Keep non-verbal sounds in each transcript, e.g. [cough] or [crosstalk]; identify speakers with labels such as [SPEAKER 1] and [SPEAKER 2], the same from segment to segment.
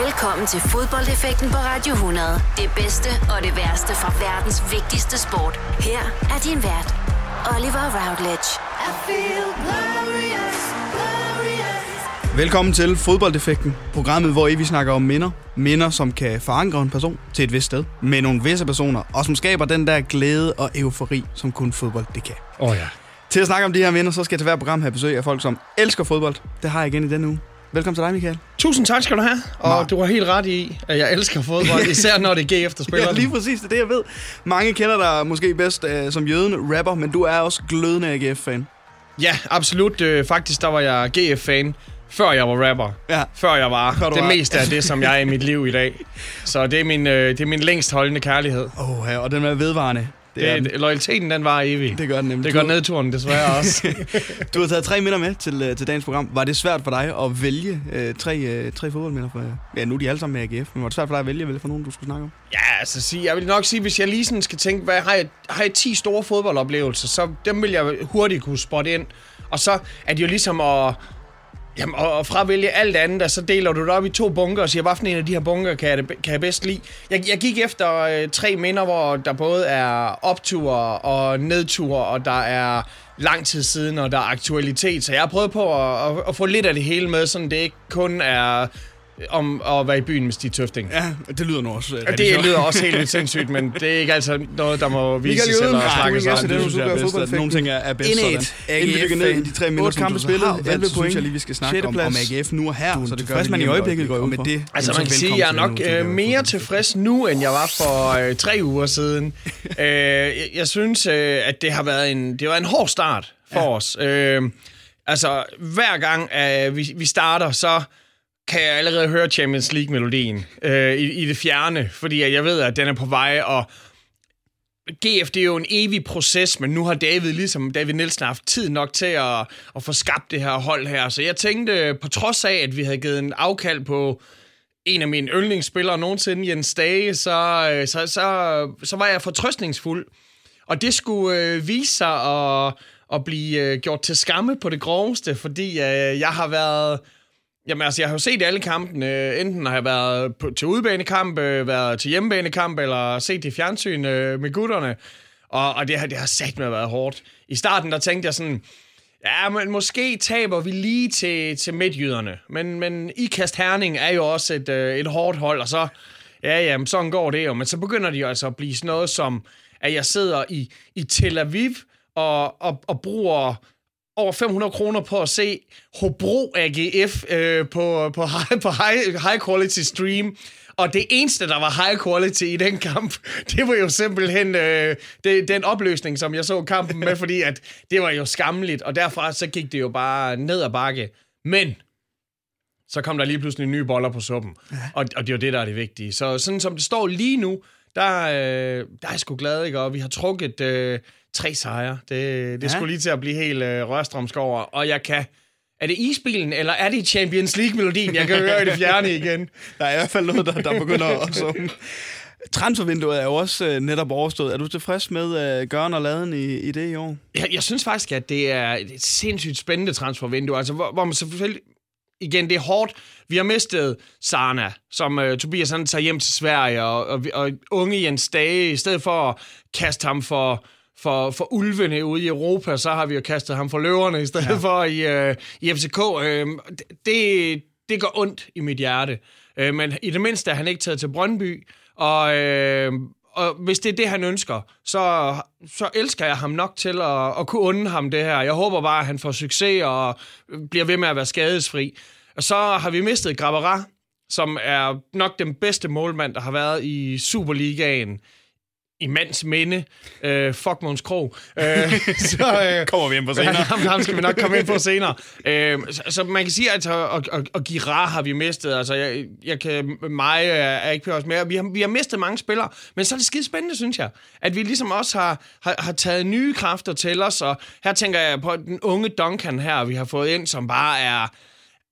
[SPEAKER 1] Velkommen til fodboldeffekten på Radio 100. Det bedste og det værste fra verdens vigtigste sport. Her er din vært, Oliver Routledge. I feel glorious,
[SPEAKER 2] glorious. Velkommen til Fodboldeffekten, programmet, hvor I vi snakker om minder. Minder, som kan forankre en person til et vist sted, med nogle visse personer, og som skaber den der glæde og eufori, som kun fodbold det kan.
[SPEAKER 3] Åh oh, ja.
[SPEAKER 2] Til at snakke om de her minder, så skal jeg til hver program have besøg af folk, som elsker fodbold. Det har jeg igen i denne uge. Velkommen til dig, Michael.
[SPEAKER 3] Tusind tak skal du have. Og Nå. du har helt ret i, at jeg elsker fodbold, [laughs] især når det er GF, der spiller
[SPEAKER 2] Ja, lige præcis. Det er det, jeg ved. Mange kender dig måske bedst uh, som jøden rapper, men du er også glødende AGF-fan.
[SPEAKER 3] Ja, absolut. Uh, faktisk, der var jeg GF-fan før jeg var rapper. Ja. Før jeg var før det var. meste af det, som jeg er i mit liv i dag. [laughs] Så det er min, uh, det er min længst holdende kærlighed.
[SPEAKER 2] Åh, oh, ja, og den er vedvarende.
[SPEAKER 3] Det er, det, loyaliteten, den var evig.
[SPEAKER 2] Det gør den nemlig.
[SPEAKER 3] Det gør nedturen desværre også. [laughs]
[SPEAKER 2] du har taget tre minder med til, øh, til dagens program. Var det svært for dig at vælge uh, tre, uh, tre fodboldminder? For, ja, nu er de alle sammen med AGF, men var det svært for dig at vælge, vælge for nogen, du skulle snakke om?
[SPEAKER 3] Ja, altså sige, jeg vil nok sige, hvis jeg lige sådan skal tænke, hvad, har, jeg, har jeg 10 store fodboldoplevelser, så dem vil jeg hurtigt kunne spotte ind. Og så er det jo ligesom at Jamen, og, og fra vælge alt andet, så deler du det op i to bunker og siger, hvad for en af de her bunker kan jeg, kan jeg bedst lide. Jeg, jeg gik efter øh, tre minder, hvor der både er optur og nedtur, og der er lang tid siden, og der er aktualitet. Så jeg har prøvet på at, at, at få lidt af det hele med, så det ikke kun er om at være i byen med Stig Tøfting.
[SPEAKER 2] Ja, det lyder nu også
[SPEAKER 3] ja, Det lyder også helt vildt sindssygt, men det er ikke altså noget, der må vise sig eller snakke
[SPEAKER 2] sig. Det er jo bedst, nogle ting er bedst sådan. Inden vi dykker ned i de tre minutter, som du har, hvad synes jeg lige, vi skal snakke om, om AGF nu og her. Så det gør man i øjeblikket går ud med det.
[SPEAKER 3] Altså man kan sige, at jeg er nok øh, mere tilfreds nu, end jeg var for øh, tre uger siden. [laughs] Øh, jeg synes, at det har været en, det var en hård start for os. Altså, hver gang vi starter, så kan jeg allerede høre Champions League-melodien øh, i, i det fjerne, fordi jeg ved, at den er på vej, og GF, det er jo en evig proces, men nu har David, ligesom David Nielsen, haft tid nok til at, at få skabt det her hold her. Så jeg tænkte, på trods af, at vi havde givet en afkald på en af mine yndlingsspillere nogensinde, Jens Dage, så, øh, så, så, så var jeg fortrøstningsfuld. Og det skulle øh, vise sig at, at blive øh, gjort til skamme på det groveste, fordi øh, jeg har været Jamen altså, jeg har jo set alle kampene. Enten har jeg været på, til udebanekamp, øh, været til hjemmebanekamp, eller set det fjernsyn øh, med gutterne. Og, og det, har, det har sat mig at være hårdt. I starten, der tænkte jeg sådan, ja, men måske taber vi lige til, til midtjyderne. Men, men Ikast Herning er jo også et, øh, et hårdt hold, og så, ja, jamen, sådan går det jo. Men så begynder de jo altså at blive sådan noget som, at jeg sidder i, i Tel Aviv og, og, og bruger over 500 kroner på at se Hobro AGF øh, på, på, high, på high, high quality stream. Og det eneste, der var high quality i den kamp, [laughs] det var jo simpelthen øh, det, den opløsning, som jeg så kampen med, fordi at det var jo skammeligt, og derfra så gik det jo bare ned ad bakke. Men så kom der lige pludselig nye boller på suppen, ja. og, og det er jo det, der er det vigtige. Så sådan som det står lige nu, der, øh, der er jeg sgu glad, ikke? og vi har trukket... Øh, Tre sejre. Det, det ja. skulle lige til at blive helt øh, rørstrømsk over. Og jeg kan... Er det isbilen, eller er det Champions League-melodien, jeg kan høre i det fjerne igen? [laughs]
[SPEAKER 2] Der er i hvert fald noget, der, der begynder at summe. [laughs] Transfervinduet er jo også øh, netop overstået. Er du tilfreds med øh, gøren og laden i, i det i år?
[SPEAKER 3] Jeg, jeg synes faktisk, at det er et sindssygt spændende transfervindue. Altså, hvor, hvor man selvfølgelig... Igen, det er hårdt. Vi har mistet Sarna, som uh, Tobias han tager hjem til Sverige, og, og, og unge Jens Dage, i stedet for at kaste ham for for, for ulvene ude i Europa, så har vi jo kastet ham for løverne i stedet ja. for i, uh, i FCK. Øhm, det, det går ondt i mit hjerte. Uh, men i det mindste er han ikke taget til Brøndby, og, uh, og hvis det er det, han ønsker, så, så elsker jeg ham nok til at, at kunne unde ham det her. Jeg håber bare, at han får succes og bliver ved med at være skadesfri. Og så har vi mistet Grabara, som er nok den bedste målmand, der har været i Superligaen i mands minde. Øh, fuck Måns Krog. Øh, [laughs]
[SPEAKER 2] så, øh, Kommer vi ind på senere.
[SPEAKER 3] ham, [laughs] ham skal vi nok komme ind på senere. Øh, så, så man kan sige, at og, og, og Gira har vi mistet. Altså, jeg, jeg kan, mig er ikke på os mere. Vi har, vi har mistet mange spillere, men så er det skide spændende, synes jeg. At vi ligesom også har, har, har taget nye kræfter til os, og her tænker jeg på den unge Duncan her, vi har fået ind, som bare er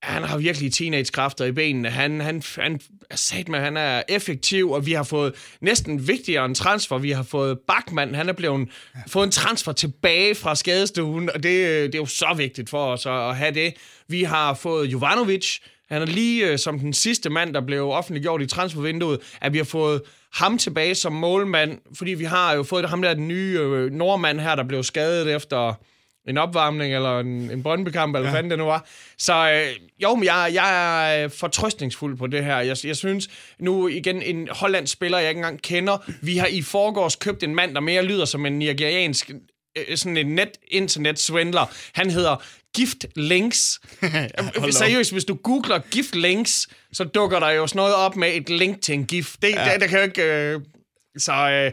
[SPEAKER 3] han har virkelig teenage-kræfter i benene. Han, han, han sat med, han er effektiv, og vi har fået næsten vigtigere en transfer. Vi har fået Bachmann, han er blevet ja. fået en transfer tilbage fra skadestuen, og det, det er jo så vigtigt for os at have det. Vi har fået Jovanovic, Han er lige øh, som den sidste mand, der blev offentliggjort i transfervinduet, at vi har fået ham tilbage som målmand, fordi vi har jo fået ham der den nye øh, nordmand her, der blev skadet efter en opvarmning eller en, en brøndbekamp, eller ja. hvad det nu var. Så øh, jo, men jeg, jeg er fortrøstningsfuld på det her. Jeg, jeg synes, nu igen, en hollandsk spiller, jeg ikke engang kender, vi har i forgårs købt en mand, der mere lyder som en nigeriansk øh, sådan en net internet svindler. Han hedder Gift Links. [laughs] Seriøst, hvis du googler Gift Links, så dukker der jo sådan noget op med et link til en gift. Det, ja. det, det kan jo ikke... Øh, så øh,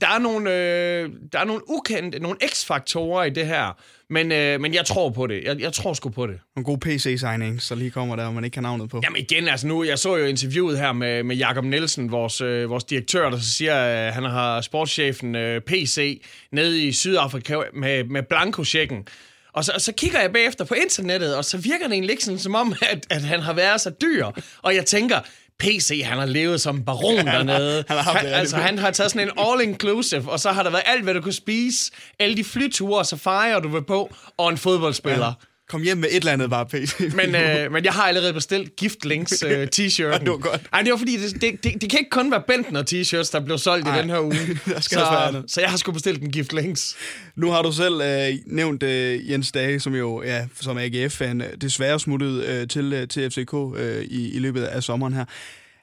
[SPEAKER 3] der er nogle, øh, der er nogle ukendte, nogle x-faktorer i det her, men, øh, men jeg tror på det. Jeg, jeg tror sgu på det.
[SPEAKER 2] En god PC-signing, så lige kommer der, man ikke kan navnet på.
[SPEAKER 3] Jamen igen, altså nu, jeg så jo interviewet her med, med Jakob Nielsen, vores, øh, vores direktør, der så siger, at han har sportschefen øh, PC nede i Sydafrika med, med blanko-checken. Og så, og så kigger jeg bagefter på internettet, og så virker det egentlig ikke sådan, som om, at, at han har været så dyr. Og jeg tænker, PC, han har levet som baron dernede. han, har han, altså, han har taget sådan en all-inclusive, og så har der været alt, hvad du kunne spise. Alle de flyture og safarier, du vil på, og en fodboldspiller. Ja.
[SPEAKER 2] Kom hjem med et eller andet bare PC.
[SPEAKER 3] men, øh, men jeg har allerede bestilt Gift Links øh, t-shirten. [laughs] ja,
[SPEAKER 2] det var godt.
[SPEAKER 3] Ej, det var fordi, det, det, det, det kan ikke kun være Bentner t-shirts, der blev solgt Ej. i den her uge. [laughs] der skal så, så jeg har sgu bestilt en Gift Links.
[SPEAKER 2] Nu har du selv øh, nævnt øh, Jens Dage, som jo ja, som AGF-fan øh, desværre smuttede øh, til, øh, til FCK øh, i, i løbet af sommeren her.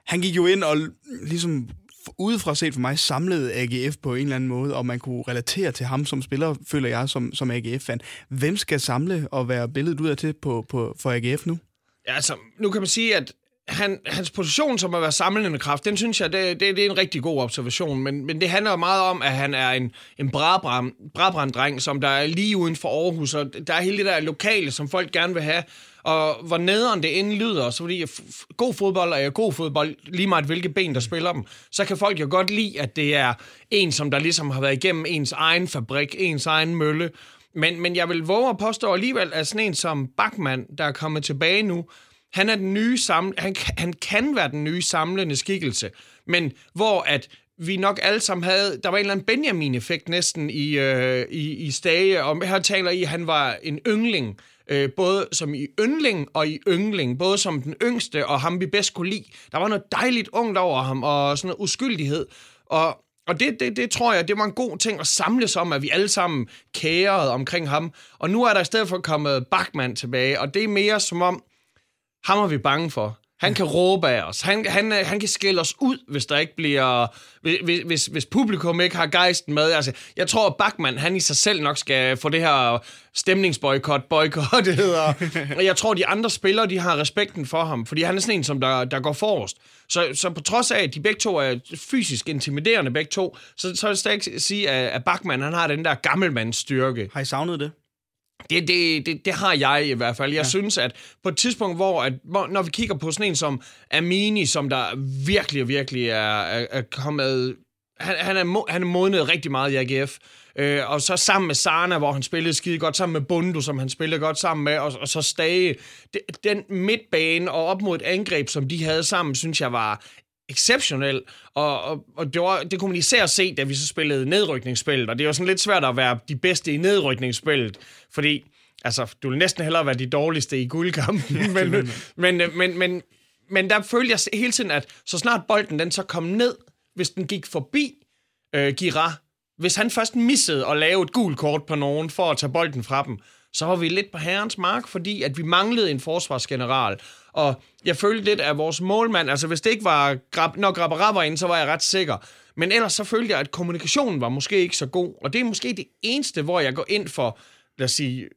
[SPEAKER 2] Han gik jo ind og ligesom udefra set for mig samlede AGF på en eller anden måde, og man kunne relatere til ham som spiller, føler jeg som, som AGF-fan. Hvem skal samle og være billedet ud af til på, på, for AGF nu?
[SPEAKER 3] Ja, altså, nu kan man sige, at han, hans position som at være samlende kraft, den synes jeg, det, det, det er en rigtig god observation, men, men det handler meget om, at han er en, en brabrand-dreng, som der er lige uden for Aarhus, og der er hele det der lokale, som folk gerne vil have, og hvor nederen det end lyder, så fordi god fodbold er god fodbold, lige meget hvilke ben, der spiller dem, så kan folk jo godt lide, at det er en, som der ligesom har været igennem ens egen fabrik, ens egen mølle, men, men jeg vil våge at påstå alligevel, at sådan en som Bachmann, der er kommet tilbage nu, han er den nye samle, han, han kan være den nye samlende skikkelse, men hvor at vi nok alle sammen havde, der var en eller anden Benjamin-effekt næsten i, øh, i, i Stage, og her taler I, at han var en yngling, øh, både som i yndling og i yngling, både som den yngste og ham vi bedst kunne lide. Der var noget dejligt ungt over ham, og sådan noget uskyldighed, og og det, det, det tror jeg, det var en god ting at samles om, at vi alle sammen kærede omkring ham. Og nu er der i stedet for kommet Bachmann tilbage, og det er mere som om, ham er vi bange for. Han kan råbe af os. Han, han, han kan skælde os ud, hvis der ikke bliver... Hvis, hvis, hvis publikum ikke har gejsten med. Altså, jeg tror, at Bachmann, han i sig selv nok skal få det her stemningsboykot, boykot, det hedder. [laughs] Og jeg tror, de andre spillere, de har respekten for ham, fordi han er sådan en, som der, der går forrest. Så, så på trods af, at de begge to er fysisk intimiderende begge to, så, så vil jeg stadig sige, at, at Bachmann, han har den der gammelmandsstyrke.
[SPEAKER 2] Har I savnet det?
[SPEAKER 3] Det, det, det, det har jeg i hvert fald. Jeg ja. synes, at på et tidspunkt, hvor, at, hvor når vi kigger på sådan en som Amini, som der virkelig, virkelig er, er, er kommet... Han, han, er, han er modnet rigtig meget i AGF. Øh, og så sammen med Sana, hvor han spillede skide godt, sammen med Bundu, som han spillede godt sammen med, og, og så Stage. Den midtbane og op mod et angreb, som de havde sammen, synes jeg var exceptionel, og, og, og det, var, det kunne man især se, da vi så spillede nedrykningsspillet, og det var sådan lidt svært at være de bedste i nedrykningsspillet, fordi altså, du vil næsten hellere være de dårligste i guldkampen, [laughs] ja, men, men, men, men, men, men der følte jeg hele tiden, at så snart bolden den så kom ned, hvis den gik forbi øh, Gira, hvis han først missede at lave et gult kort på nogen for at tage bolden fra dem, så var vi lidt på herrens mark, fordi at vi manglede en forsvarsgeneral. Og jeg følte lidt at vores målmand, altså hvis det ikke var, grab, når Grabara var inde, så var jeg ret sikker. Men ellers så følte jeg, at kommunikationen var måske ikke så god. Og det er måske det eneste, hvor jeg går ind for, lad os sige,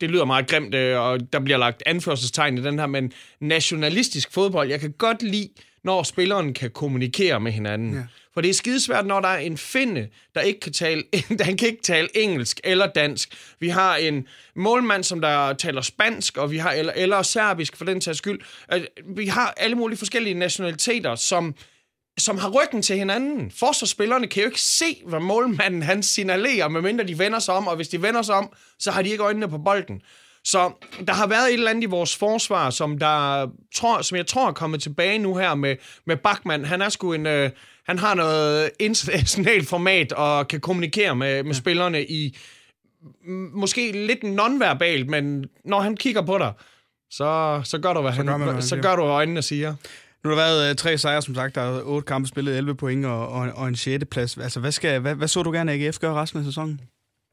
[SPEAKER 3] det lyder meget grimt, øh, og der bliver lagt anførselstegn i den her, men nationalistisk fodbold, jeg kan godt lide, når spilleren kan kommunikere med hinanden. Ja. For det er skidesvært, når der er en finde, der ikke kan tale, [laughs] han kan ikke tale engelsk eller dansk. Vi har en målmand, som der taler spansk, og vi har, eller, eller serbisk for den sags skyld. Vi har alle mulige forskellige nationaliteter, som som har ryggen til hinanden. Forsvarsspillerne kan jo ikke se, hvad målmanden han signalerer, medmindre de vender sig om, og hvis de vender sig om, så har de ikke øjnene på bolden. Så der har været et eller andet i vores forsvar, som, der, tror, som jeg tror er kommet tilbage nu her med, med Bachmann. Han er sgu en... Øh, han har noget internationalt format og kan kommunikere med, med ja. spillerne i måske lidt nonverbalt, men når han kigger på dig, så, så gør du, hvad, så han, gør, man, så gør du, hvad øjnene siger.
[SPEAKER 2] Nu har der været uh, tre sejre, som sagt. Der er otte kampe spillet, 11 point og, og, og en 6. plads. Altså, hvad, skal, hvad, hvad så du gerne, at AGF gør resten af sæsonen?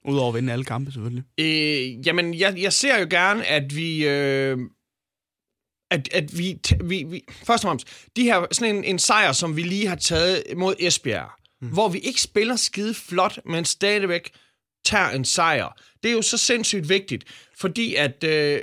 [SPEAKER 2] Udover at vinde alle kampe, selvfølgelig.
[SPEAKER 3] Øh, jamen, jeg, jeg ser jo gerne, at vi... Øh, at, at vi, vi, vi... Først og fremmest, de her, sådan en, en sejr, som vi lige har taget mod Esbjerg, mm. hvor vi ikke spiller skide flot, men stadigvæk tager en sejr. Det er jo så sindssygt vigtigt, fordi at... Øh,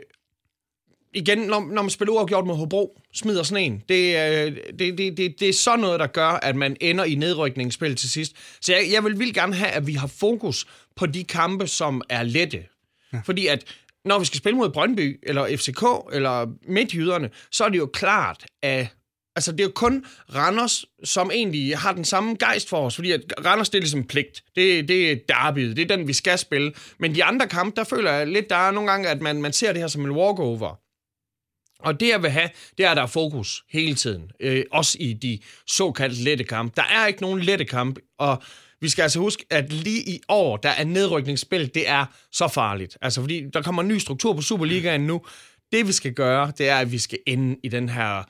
[SPEAKER 3] igen, når, når man spiller uafgjort med Hobro, smider sådan en. Det, øh, det, det, det, det er sådan noget, der gør, at man ender i nedrykningsspil til sidst. Så jeg, jeg vil vildt gerne have, at vi har fokus på de kampe, som er lette. Ja. Fordi at når vi skal spille mod Brøndby, eller FCK, eller Midtjyderne, så er det jo klart, at Altså, det er jo kun Randers, som egentlig har den samme gejst for os, fordi at Randers, det er ligesom pligt. Det, det er derbyet, det er den, vi skal spille. Men de andre kampe, der føler jeg lidt, der er nogle gange, at man, man ser det her som en walkover. Og det, jeg vil have, det er, at der er fokus hele tiden. Øh, også i de såkaldt lette kampe. Der er ikke nogen lette kamp, og vi skal altså huske, at lige i år, der er nedrykningsspil, det er så farligt. Altså, fordi der kommer en ny struktur på Superligaen nu. Det, vi skal gøre, det er, at vi skal ende i den her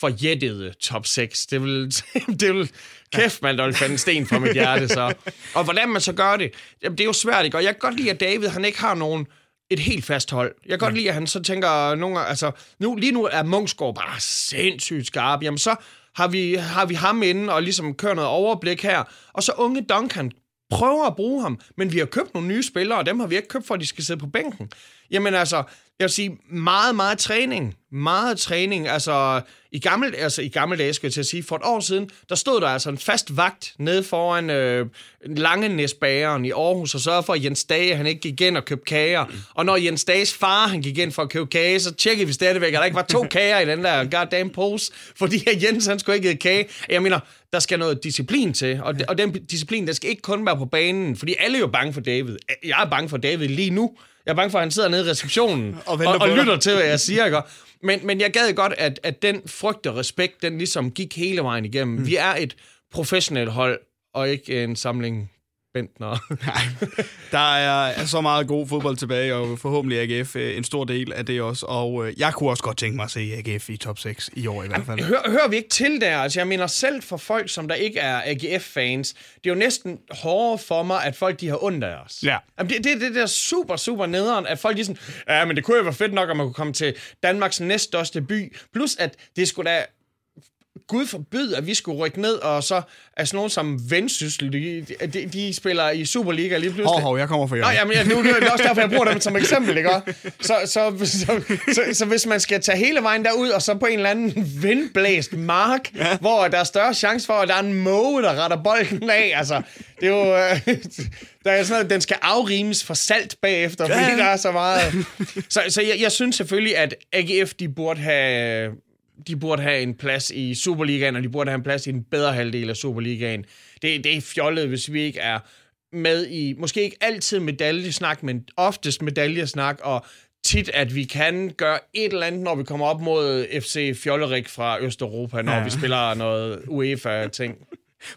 [SPEAKER 3] forjættede top 6. Det vil, [laughs] det vil kæft, man, der vil falde en sten fra mit hjerte, så. Og hvordan man så gør det, jamen, det er jo svært, ikke? Og jeg kan godt lide, at David, han ikke har nogen et helt fast hold. Jeg kan godt lide, at han så tænker nogle gange, altså, nu, lige nu er Munchsgaard bare sindssygt skarp. Jamen, så har vi, har vi ham inde og ligesom kører noget overblik her. Og så unge Duncan prøver at bruge ham, men vi har købt nogle nye spillere, og dem har vi ikke købt for, at de skal sidde på bænken. Jamen altså, jeg vil sige, meget, meget træning. Meget træning. Altså, i gamle, altså, i gamle dage, skal jeg til at sige, for et år siden, der stod der altså en fast vagt nede foran øh, lange næsbageren i Aarhus, og sørgede for, at Jens Dage, han ikke gik ind og købte kager. Og når Jens Dages far, han gik ind for at købe kage, så tjekkede vi stadigvæk, at der ikke var to [laughs] kager i den der goddamn pose, fordi at Jens, han skulle ikke have kage. Jeg mener, der skal noget disciplin til, og, og den disciplin, der skal ikke kun være på banen, fordi alle er jo bange for David. Jeg er bange for David lige nu, jeg er bange for, at han sidder nede i receptionen [laughs] og, og, og lytter til, hvad jeg siger. Ikke? Men, men jeg gad godt, at, at den frygt og respekt, den ligesom gik hele vejen igennem. Mm. Vi er et professionelt hold, og ikke en samling Bentner. [laughs]
[SPEAKER 2] Nej, der er så meget god fodbold tilbage, og forhåbentlig AGF øh, en stor del af det også. Og øh, jeg kunne også godt tænke mig at se AGF i top 6 i år i hvert fald.
[SPEAKER 3] Hør, hører vi ikke til der? Altså, jeg mener selv for folk, som der ikke er AGF-fans, det er jo næsten hårdere for mig, at folk de har ondt af os.
[SPEAKER 2] Ja.
[SPEAKER 3] Jamen, det, det, det der super, super nederen, at folk de sådan, ja, men det kunne jo være fedt nok, at man kunne komme til Danmarks næststørste by. Plus, at det skulle da Gud forbyd, at vi skulle rykke ned, og så er sådan nogen som Vendsyssel, de, de, de spiller i Superliga lige pludselig.
[SPEAKER 2] Hov, hov, jeg kommer for jer.
[SPEAKER 3] Nå, jamen, ja, nu, nu er det også derfor, jeg bruger dem som eksempel, ikke? Så, [laughs] så, så, så, så, så hvis man skal tage hele vejen derud, og så på en eller anden vindblæst mark, ja. hvor der er større chance for, at der er en måge, der retter bolden af, altså, det er jo... Øh, der er sådan noget, den skal afrimes for salt bagefter, ja. fordi der er så meget... Så, så jeg, jeg synes selvfølgelig, at AGF, de burde have de burde have en plads i Superligaen, og de burde have en plads i en bedre halvdel af Superligaen. Det, det er fjollet, hvis vi ikke er med i, måske ikke altid medaljesnak, men oftest medaljesnak, og tit, at vi kan gøre et eller andet, når vi kommer op mod FC Fjollerik fra Østeuropa, når ja. vi spiller noget UEFA-ting.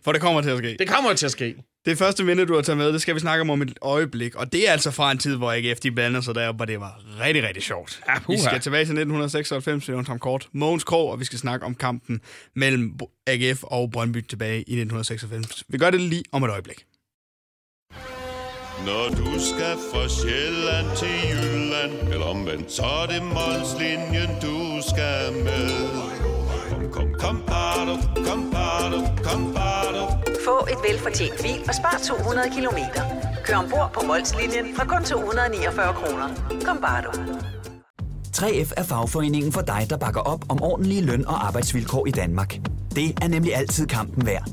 [SPEAKER 2] For det kommer til at ske.
[SPEAKER 3] Det kommer til at ske.
[SPEAKER 2] Det første minde, du har taget med, det skal vi snakke om om et øjeblik. Og det er altså fra en tid, hvor AGF de blander sig der, hvor det var rigtig, rigtig sjovt. Ja, vi skal tilbage til 1996, det Tom Kort, Mogens Krog, og vi skal snakke om kampen mellem AGF og Brøndby tilbage i 1996. Vi gør det lige om et øjeblik. Når du skal fra Sjælland til Jylland, eller omvendt, så er det Molslinjen, du skal med. Kom, kom, kom, bado, kom, bado, kom, bado.
[SPEAKER 1] Få et velfortjent bil og spar 200 kilometer. Kør ombord på Molslinjen fra kun 249 kroner. Kom bare du.
[SPEAKER 4] 3F er fagforeningen for dig, der bakker op om ordentlige løn- og arbejdsvilkår i Danmark. Det er nemlig altid kampen værd.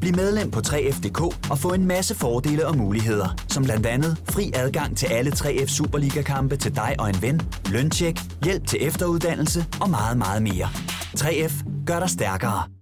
[SPEAKER 4] Bliv medlem på 3F.dk og få en masse fordele og muligheder, som blandt andet fri adgang til alle 3F Superliga-kampe til dig og en ven, løntjek, hjælp til efteruddannelse og meget, meget mere. 3F gør dig stærkere.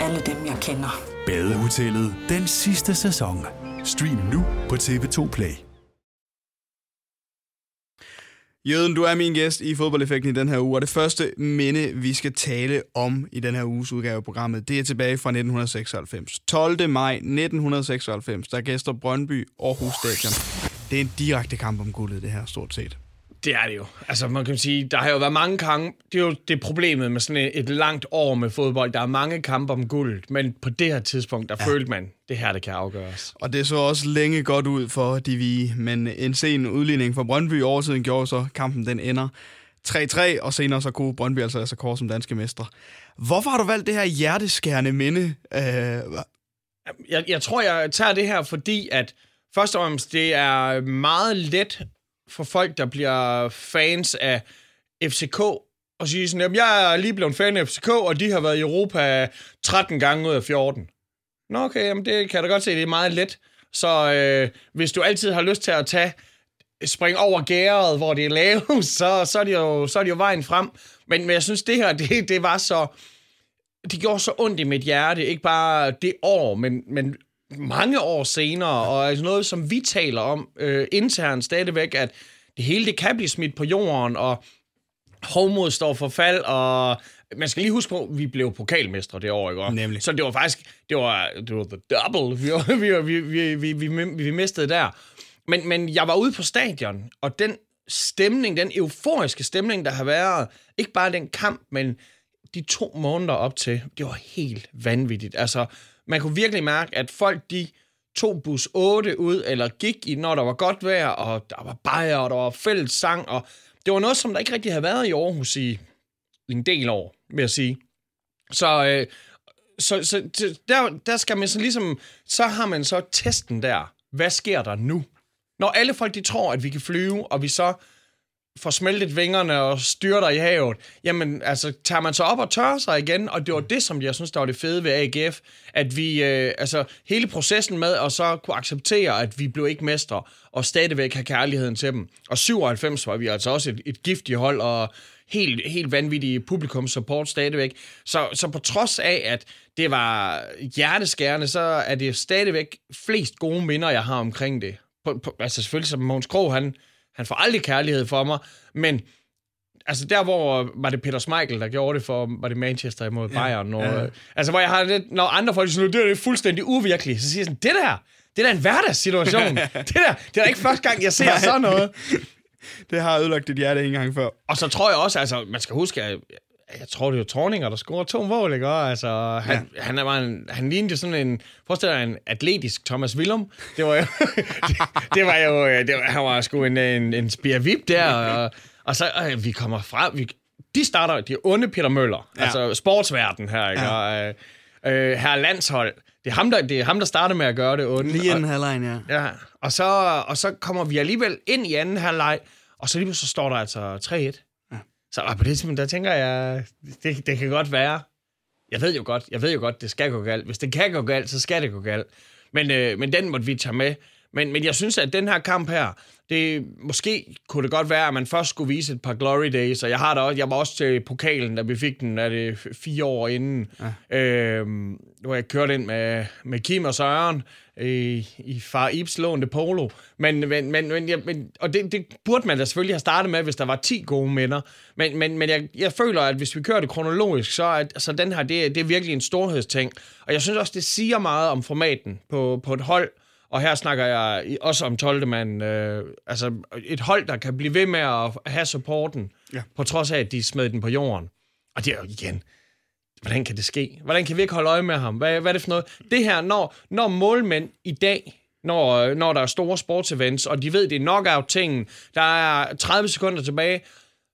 [SPEAKER 5] alle dem, jeg kender.
[SPEAKER 6] Badehotellet. Den sidste sæson. Stream nu på TV2 Play.
[SPEAKER 2] Jøden, du er min gæst i fodboldeffekten i den her uge, og det første minde, vi skal tale om i den her uges udgave af programmet, det er tilbage fra 1996. 12. maj 1996, der gæster Brøndby Aarhus Stadion. Det er en direkte kamp om guldet, det her, stort set.
[SPEAKER 3] Det er det jo. Altså, man kan sige, der har jo været mange kampe. Det er jo det problemet med sådan et, langt år med fodbold. Der er mange kampe om guld, men på det her tidspunkt, der ja. følte man, det her, det kan afgøres.
[SPEAKER 2] Og det så også længe godt ud for de vi, men en sen udligning for Brøndby over tiden gjorde så, kampen den ender 3-3, og senere så kunne Brøndby altså altså kort som danske mestre. Hvorfor har du valgt det her hjerteskærende minde? Øh...
[SPEAKER 3] Jeg, jeg tror, jeg tager det her, fordi at først og fremmest, det er meget let for folk, der bliver fans af FCK, og sige sådan, jamen jeg er lige blevet fan af FCK, og de har været i Europa 13 gange ud af 14. Nå okay, jamen det kan jeg da godt se, det er meget let. Så øh, hvis du altid har lyst til at tage spring over gæret, hvor det er lavt, [laughs] så, så, er det jo, så er det jo vejen frem. Men, men jeg synes, det her, [laughs] det, det var så... Det gjorde så ondt i mit hjerte. Ikke bare det år, men, men mange år senere, og altså noget, som vi taler om øh, internt stadigvæk, at det hele det kan blive smidt på jorden, og hovmod står for fald, og man skal lige huske på, at vi blev pokalmestre det år, ikke?
[SPEAKER 2] Nemlig.
[SPEAKER 3] Så det var faktisk, det var, det var the double, vi, vi, vi, vi, vi, vi, vi mistede der. Men, men jeg var ude på stadion, og den stemning, den euforiske stemning, der har været, ikke bare den kamp, men de to måneder op til, det var helt vanvittigt. Altså, man kunne virkelig mærke, at folk, de tog bus 8 ud, eller gik i, når der var godt vejr, og der var bajer, og der var fælles sang, og det var noget, som der ikke rigtig havde været i Aarhus i en del år, vil jeg sige. Så, øh, så, så der, der skal man så ligesom, så har man så testen der. Hvad sker der nu? Når alle folk, de tror, at vi kan flyve, og vi så får smeltet vingerne og styrter i havet, jamen, altså, tager man så op og tørrer sig igen, og det var det, som jeg synes, der var det fede ved AGF, at vi, øh, altså, hele processen med at så kunne acceptere, at vi blev ikke mestre, og stadigvæk have kærligheden til dem. Og 97 var vi altså også et, et giftigt hold, og helt, helt vanvittig publikum support stadigvæk. Så, så på trods af, at det var hjerteskærende, så er det stadigvæk flest gode minder, jeg har omkring det. På, på, altså selvfølgelig, som Måns Krog, han, han får aldrig kærlighed for mig, men altså der, hvor var det Peter Schmeichel, der gjorde det for, var det Manchester imod Bayern. Ja, og, ja. Altså, hvor jeg har lidt, når andre folk siger, det er fuldstændig uvirkeligt, så siger jeg sådan, det der, det er da en hverdagssituation. det der, det er da ikke første gang, jeg ser [laughs] sådan noget.
[SPEAKER 2] det har ødelagt dit hjerte en gang før.
[SPEAKER 3] Og så tror jeg også, altså, man skal huske, at jeg tror, det var Torninger, der scorede to mål, ikke? Altså, han, ja. han, var en, han lignede sådan en, forestil dig en atletisk Thomas Willum. Det var jo, [laughs] det, det, var jo, det var, han var sgu en, en, en spirvip der, og, og så, øh, vi kommer fra, vi, de starter, de onde Peter Møller, ja. altså sportsverden her, ikke? Ja. Og, øh, øh, her landshold. Det er, ham, der, det er ham, der starter med at gøre det onde.
[SPEAKER 2] Lige inden halvlejen,
[SPEAKER 3] ja. ja. Og så, og så kommer vi alligevel ind i anden halvleg, og så lige så står der altså 3-1. Så på det tidspunkt, der tænker jeg, det, det kan godt være. Jeg ved jo godt, jeg ved jo godt, det skal gå galt. Hvis det kan gå galt, så skal det gå galt. Men, øh, men den måtte vi tage med. Men, men jeg synes, at den her kamp her, det, måske kunne det godt være, at man først skulle vise et par glory days, og jeg har da også, jeg var også til pokalen, da vi fik den, er det fire år inden, ja. øhm, hvor jeg kørte ind med, med Kim og Søren i, i far Ibs lånte polo. Men, men, men, men, ja, men og det, det, burde man da selvfølgelig have startet med, hvis der var 10 gode minder. Men, men, men jeg, jeg føler, at hvis vi kører det kronologisk, så er så den her, det, det er virkelig en storhedsting. Og jeg synes også, det siger meget om formaten på, på et hold, og her snakker jeg også om 12. mand. Øh, altså et hold, der kan blive ved med at have supporten, ja. på trods af, at de smed den på jorden. Og det er jo igen, hvordan kan det ske? Hvordan kan vi ikke holde øje med ham? Hvad, hvad er det for noget? Det her, når, når målmænd i dag, når, når der er store sportsevents, og de ved, det er knockout-tingen, der er 30 sekunder tilbage,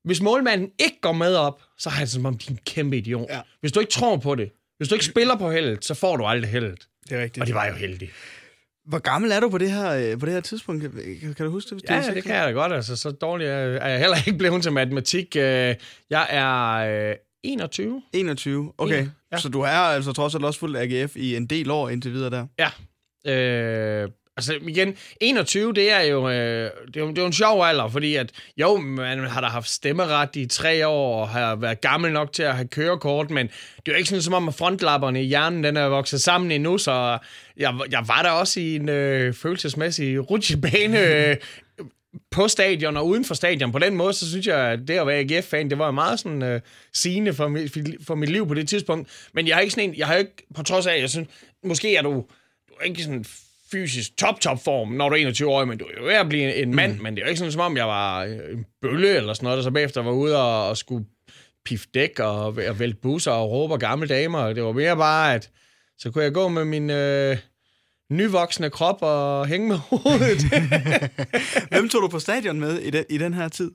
[SPEAKER 3] hvis målmanden ikke går med op, så har det som om, de er en kæmpe idiot. Ja. Hvis du ikke tror på det, hvis du ikke spiller på heldet, så får du aldrig heldet.
[SPEAKER 2] Det er rigtigt.
[SPEAKER 3] Og det var jo heldigt.
[SPEAKER 2] Hvor gammel er du på det her, øh, på det her tidspunkt? Kan, kan du huske det?
[SPEAKER 3] Ja, det, det kan jeg da godt. Altså, så dårlig er jeg heller ikke blevet til matematik. Øh, jeg er 21.
[SPEAKER 2] 21, okay. Ja. Så du er altså trods alt også fuldt AGF i en del år indtil videre der?
[SPEAKER 3] Ja. Øh, Altså igen, 21, det er jo, øh, det er jo, det er jo en sjov alder, fordi at, jo, man har da haft stemmeret i tre år, og har været gammel nok til at have kørekort, men det er jo ikke sådan, som om at frontlapperne i hjernen, den er vokset sammen endnu, så jeg, jeg var der også i en øh, følelsesmæssig rutsjebane øh, på stadion og uden for stadion. På den måde, så synes jeg, at det at være AGF-fan, det var meget sådan øh, sigende for, mit, for mit liv på det tidspunkt. Men jeg har ikke sådan en, jeg har ikke, på trods af, jeg synes, måske er du, du er ikke sådan fysisk top-top form, når du er 21 år, men du er jo ved at blive en mand, mm. men det er jo ikke sådan, som om jeg var en bølle eller sådan noget, der så bagefter var ude og, og skulle pif dæk og, og vælte busser og råbe og gamle damer. Det var mere bare, at så kunne jeg gå med min øh, nyvoksne krop og hænge med hovedet. [laughs]
[SPEAKER 2] Hvem tog du på stadion med i, de, i den her tid?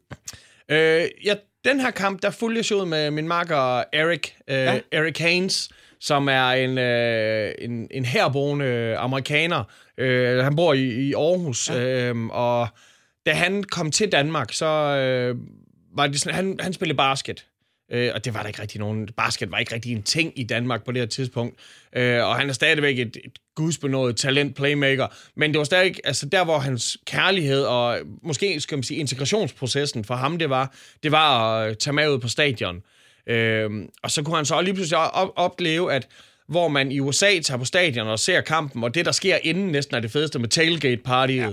[SPEAKER 3] Øh, ja, den her kamp, der fulgte jeg ud med min marker Eric, øh, ja. Eric Haynes, som er en, øh, en, en herboende amerikaner. Øh, han bor i, i Aarhus, ja. øh, og da han kom til Danmark, så øh, var det sådan, han, han spillede basket. Øh, og det var der ikke rigtig nogen... Basket var ikke rigtig en ting i Danmark på det her tidspunkt. Øh, og han er stadigvæk et, et gudsbenået talent playmaker. Men det var stadig... Altså der, hvor hans kærlighed og måske skal man sige integrationsprocessen for ham, det var, det var at tage med ud på stadion. Øh, og så kunne han så lige pludselig op- opleve, at hvor man i USA tager på stadion og ser kampen, og det, der sker inden næsten er det fedeste med tailgate-partiet. Ja.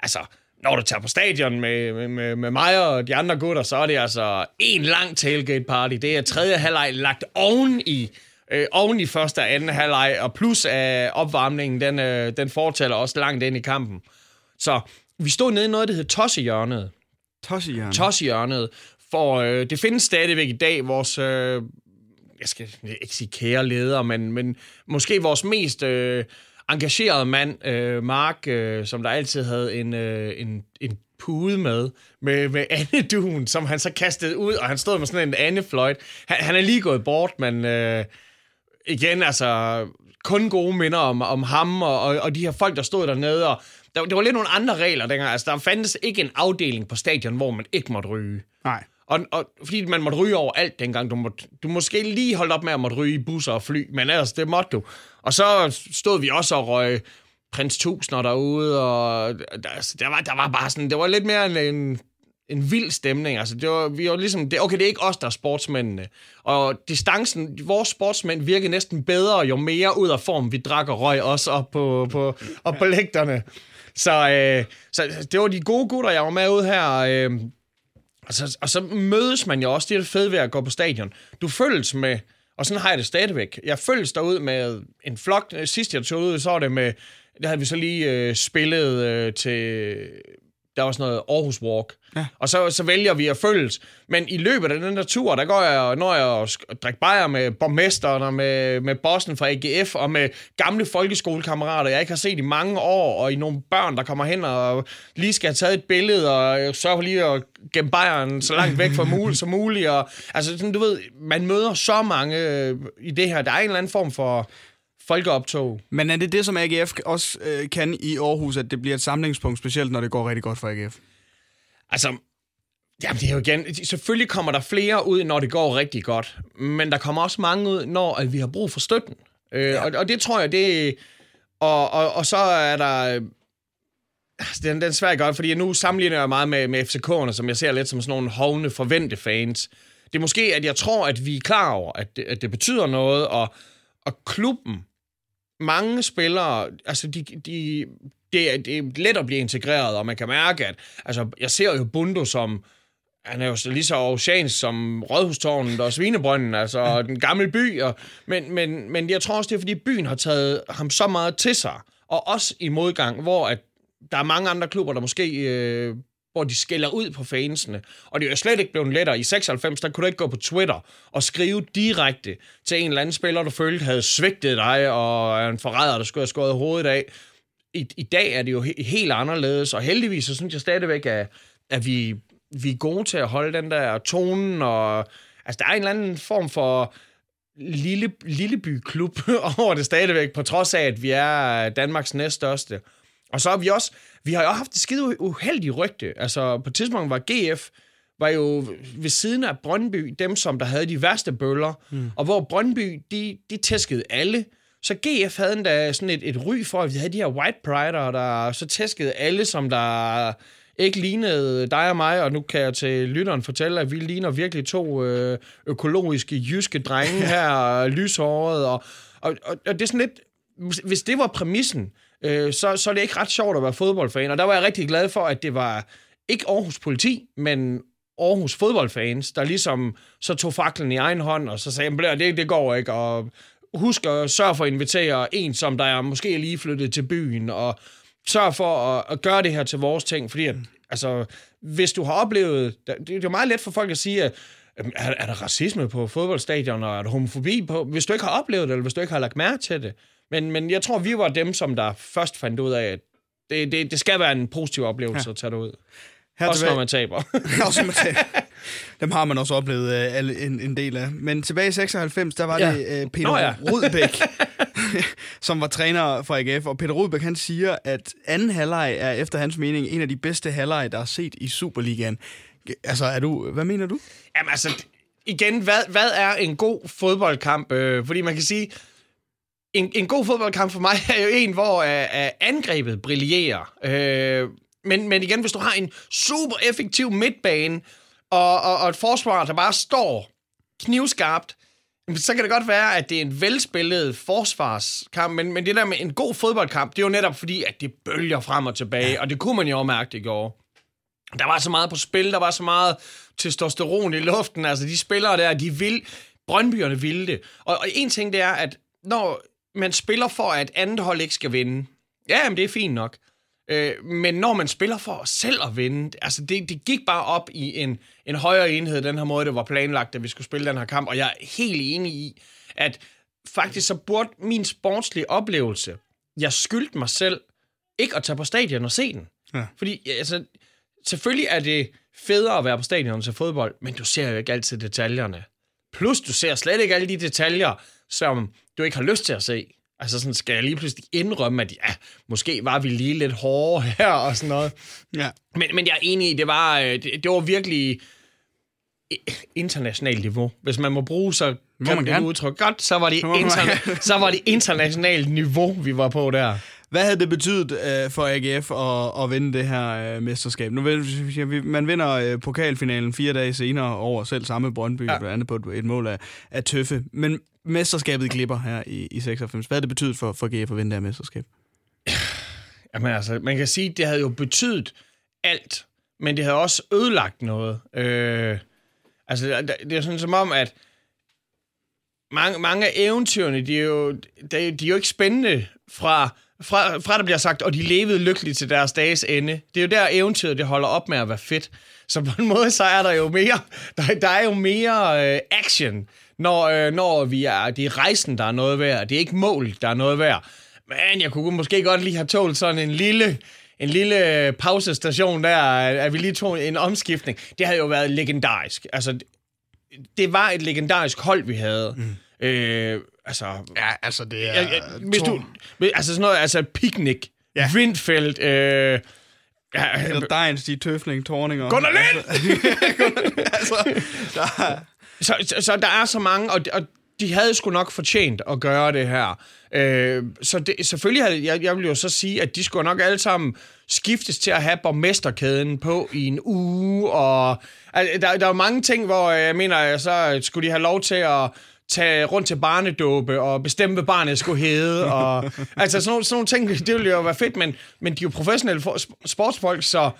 [SPEAKER 3] Altså, når du tager på stadion med, med, med mig og de andre gutter, så er det altså en lang tailgate-party. Det er tredje halvleg lagt oven i, øh, oven i første og anden halvleg, og plus af opvarmningen, den, øh, den fortæller også langt ind i kampen. Så vi stod nede i noget, der hedder Tossehjørnet.
[SPEAKER 2] Tossehjørnet?
[SPEAKER 3] Tossehjørnet, for øh, det findes stadigvæk i dag, vores, øh, jeg skal ikke sige kære leder, men, men måske vores mest øh, engagerede mand, øh, Mark, øh, som der altid havde en, øh, en, en pude med, med, med [laughs] Anne som han så kastede ud, og han stod med sådan en Anne Floyd. Han, han er lige gået bort, men øh, igen, altså, kun gode minder om, om ham og, og, og de her folk, der stod dernede, og der, der var lidt nogle andre regler dengang. Altså, der fandtes ikke en afdeling på stadion, hvor man ikke måtte ryge.
[SPEAKER 2] Nej.
[SPEAKER 3] Og, og fordi man måtte ryge over alt dengang. Du, måtte, du måske lige holde op med at måtte ryge i busser og fly, men ellers, det måtte du. Og så stod vi også og røg prins Tusner derude, og der, altså, der, var, der var bare sådan, det var lidt mere en, en, en vild stemning. Altså, det var, vi var ligesom, det, okay, det er ikke os, der er sportsmændene. Og distancen, vores sportsmænd virkede næsten bedre, jo mere ud af form vi drak og røg også op på, på, op på lægterne. Så, øh, så det var de gode gutter, jeg var med ud her. Øh, og, så, og så mødes man jo også. Det er det fede ved at gå på stadion. Du følges med, og sådan har jeg det stadigvæk. Jeg følges derud med en flok. Sidst jeg tog ud, så var det med, der havde vi så lige øh, spillet øh, til der var sådan noget Aarhus Walk. Ja. Og så, så vælger vi at følges. Men i løbet af den der tur, der går jeg, når jeg og drikker bajer med borgmesteren og med, med bossen fra AGF og med gamle folkeskolekammerater, jeg ikke har set i mange år, og i nogle børn, der kommer hen og lige skal have taget et billede, og sørge for lige at gemme bajeren så langt væk fra muligt som muligt. Og, altså, sådan, du ved, man møder så mange øh, i det her. Der er en eller anden form for folkeoptog.
[SPEAKER 2] Men er det det, som AGF også øh, kan i Aarhus, at det bliver et samlingspunkt, specielt når det går rigtig godt for AGF?
[SPEAKER 3] Altså, Jamen, det er jo igen... Selvfølgelig kommer der flere ud, når det går rigtig godt. Men der kommer også mange ud, når at vi har brug for støtten. Øh, ja. og, og det tror jeg, det... Og, og, og så er der... Altså, den, den er svært godt, fordi nu sammenligner jeg meget med, med FCK'erne, som jeg ser lidt som sådan nogle hovne forvente fans. Det er måske, at jeg tror, at vi er klar over, at det, at det betyder noget, og, og klubben mange spillere, altså de, de, det, er, det er let at blive integreret, og man kan mærke, at altså, jeg ser jo Bundo som, han er jo lige så oceansk som Rådhustårnet og Svinebrønden, altså den gamle by, og, men, men, men jeg tror også, det er, fordi byen har taget ham så meget til sig, og også i modgang, hvor at der er mange andre klubber, der måske øh, hvor de skælder ud på fansene. Og det er jo slet ikke blevet lettere. I 96, der kunne du ikke gå på Twitter og skrive direkte til en eller anden spiller, du følte havde svigtet dig, og er en forræder, der skulle have skåret hovedet af. I, I dag er det jo he- helt anderledes, og heldigvis så synes jeg stadigvæk, at, at vi, vi er gode til at holde den der tonen, og altså der er en eller anden form for lille, lillebyklub [laughs] over det stadigvæk, på trods af, at vi er Danmarks næststørste. Og så har vi også, vi har jo haft et skide uheldigt rygte. Altså på et tidspunkt var GF, var jo ved siden af Brøndby dem, som der havde de værste bøller. Mm. Og hvor Brøndby, de, de tæskede alle. så GF havde endda sådan et, et ry for, at vi havde de her white prider, der så tæskede alle, som der ikke lignede dig og mig, og nu kan jeg til lytteren fortælle, at vi ligner virkelig to øh, økologiske jyske drenge [laughs] her, lyshåret, og, og, og, og det er sådan lidt, hvis det var præmissen, øh, så, så er det ikke ret sjovt at være fodboldfan, og der var jeg rigtig glad for, at det var ikke Aarhus politi, men Aarhus fodboldfans, der ligesom så tog faklen i egen hånd, og så sagde, at det, det går ikke, og husk at sørge for at invitere en, som der er måske lige flyttet til byen, og sørg for at, at gøre det her til vores ting, fordi at, altså, hvis du har oplevet, det, det er jo meget let for folk at sige, at er, er der racisme på fodboldstadion, og er der homofobi på, hvis du ikke har oplevet det, eller hvis du ikke har lagt mærke til det. Men, men jeg tror, vi var dem, som der først fandt ud af, at det, det, det skal være en positiv oplevelse ja. at tage det ud. Her også tilbage. når man taber. [laughs]
[SPEAKER 2] også når man taber. Dem har man også oplevet uh, en, en del af. Men tilbage i 96, der var ja. det uh, Peter Nå, ja. Rudbæk, [laughs] som var træner for AGF. Og Peter Rudbæk, han siger, at anden halvleg er efter hans mening en af de bedste halvleg, der er set i Superligaen. Altså, er du, hvad mener du?
[SPEAKER 3] Jamen altså, igen, hvad, hvad er en god fodboldkamp? Øh, fordi man kan sige, en, en god fodboldkamp for mig [laughs] er jo en, hvor uh, angrebet brillerer. Uh, men, men igen, hvis du har en super effektiv midtbane, og, og, og et forsvar, der bare står knivskarpt, så kan det godt være, at det er en velspillet forsvarskamp, men, men det der med en god fodboldkamp, det er jo netop fordi, at det bølger frem og tilbage, og det kunne man jo mærke i går. Der var så meget på spil, der var så meget testosteron i luften, altså de spillere der, de vil, Brøndbyerne ville det. Og, og en ting, det er, at når man spiller for, at andet hold ikke skal vinde, ja, jamen, det er fint nok. Øh, men når man spiller for selv at vinde, altså det, det gik bare op i en, en højere enhed, den her måde, det var planlagt, at vi skulle spille den her kamp, og jeg er helt enig i, at faktisk så burde min sportslige oplevelse, jeg skyldte mig selv, ikke at tage på stadion og se den. Ja. Fordi altså, selvfølgelig er det federe at være på stadion til fodbold, men du ser jo ikke altid detaljerne. Plus, du ser slet ikke alle de detaljer, som du ikke har lyst til at se. Altså sådan, skal jeg lige pludselig indrømme, at ja, måske var vi lige lidt hårde [laughs] her og sådan noget. Ja. Men, men jeg er enig i, det var, øh, det, det var virkelig internationalt niveau. Hvis man må bruge så kan man det udtryk godt, så var, det interna- [laughs] så var det internationalt niveau, vi var på der.
[SPEAKER 2] Hvad havde det betydet uh, for AGF at, at vinde det her uh, mesterskab? Nu man vinder uh, pokalfinalen fire dage senere over selv samme Brøndby, ja. blandt andet på et, et mål af, af Tøffe. Men mesterskabet glipper her i, i 96. Hvad har det betydet for, for GF at vinde det her mesterskab? [sighs]
[SPEAKER 3] Jamen altså, man kan sige, at det havde jo betydet alt, men det havde også ødelagt noget. Øh, altså, det er sådan som om, at mange, mange af eventyrene, de er, jo, de, er jo ikke spændende fra, fra, fra der bliver sagt, og de levede lykkeligt til deres dages ende. Det er jo der eventyret, det holder op med at være fedt. Så på en måde, så er der jo mere, [laughs] der, der er jo mere øh, action når, øh, når vi er, det er rejsen, der er noget værd. Det er ikke mål, der er noget værd. Men jeg kunne måske godt lige have tålt sådan en lille, en lille pausestation der, at vi lige tog en omskiftning. Det havde jo været legendarisk. Altså, det var et legendarisk hold, vi havde. Mm. Øh, altså,
[SPEAKER 2] ja, altså det er... Ja,
[SPEAKER 3] hvis du, altså sådan noget, altså picnic, ja. Vindfeldt, øh,
[SPEAKER 2] Ja, Eller Dejens, de tøfling, tårninger. [laughs]
[SPEAKER 3] Gunnar Lind! altså, der, så, så, så der er så mange, og, og de havde sgu nok fortjent at gøre det her. Øh, så det, selvfølgelig havde jeg, jeg vil jo så sige, at de skulle nok alle sammen skiftes til at have borgmesterkæden på i en uge, og altså, der, der er mange ting, hvor jeg mener, så skulle de have lov til at tage rundt til barnedåbe og bestemme, hvad barnet skulle hedde. Og, [laughs] altså sådan nogle, sådan nogle ting, det ville jo være fedt, men, men de er jo professionelle sportsfolk, så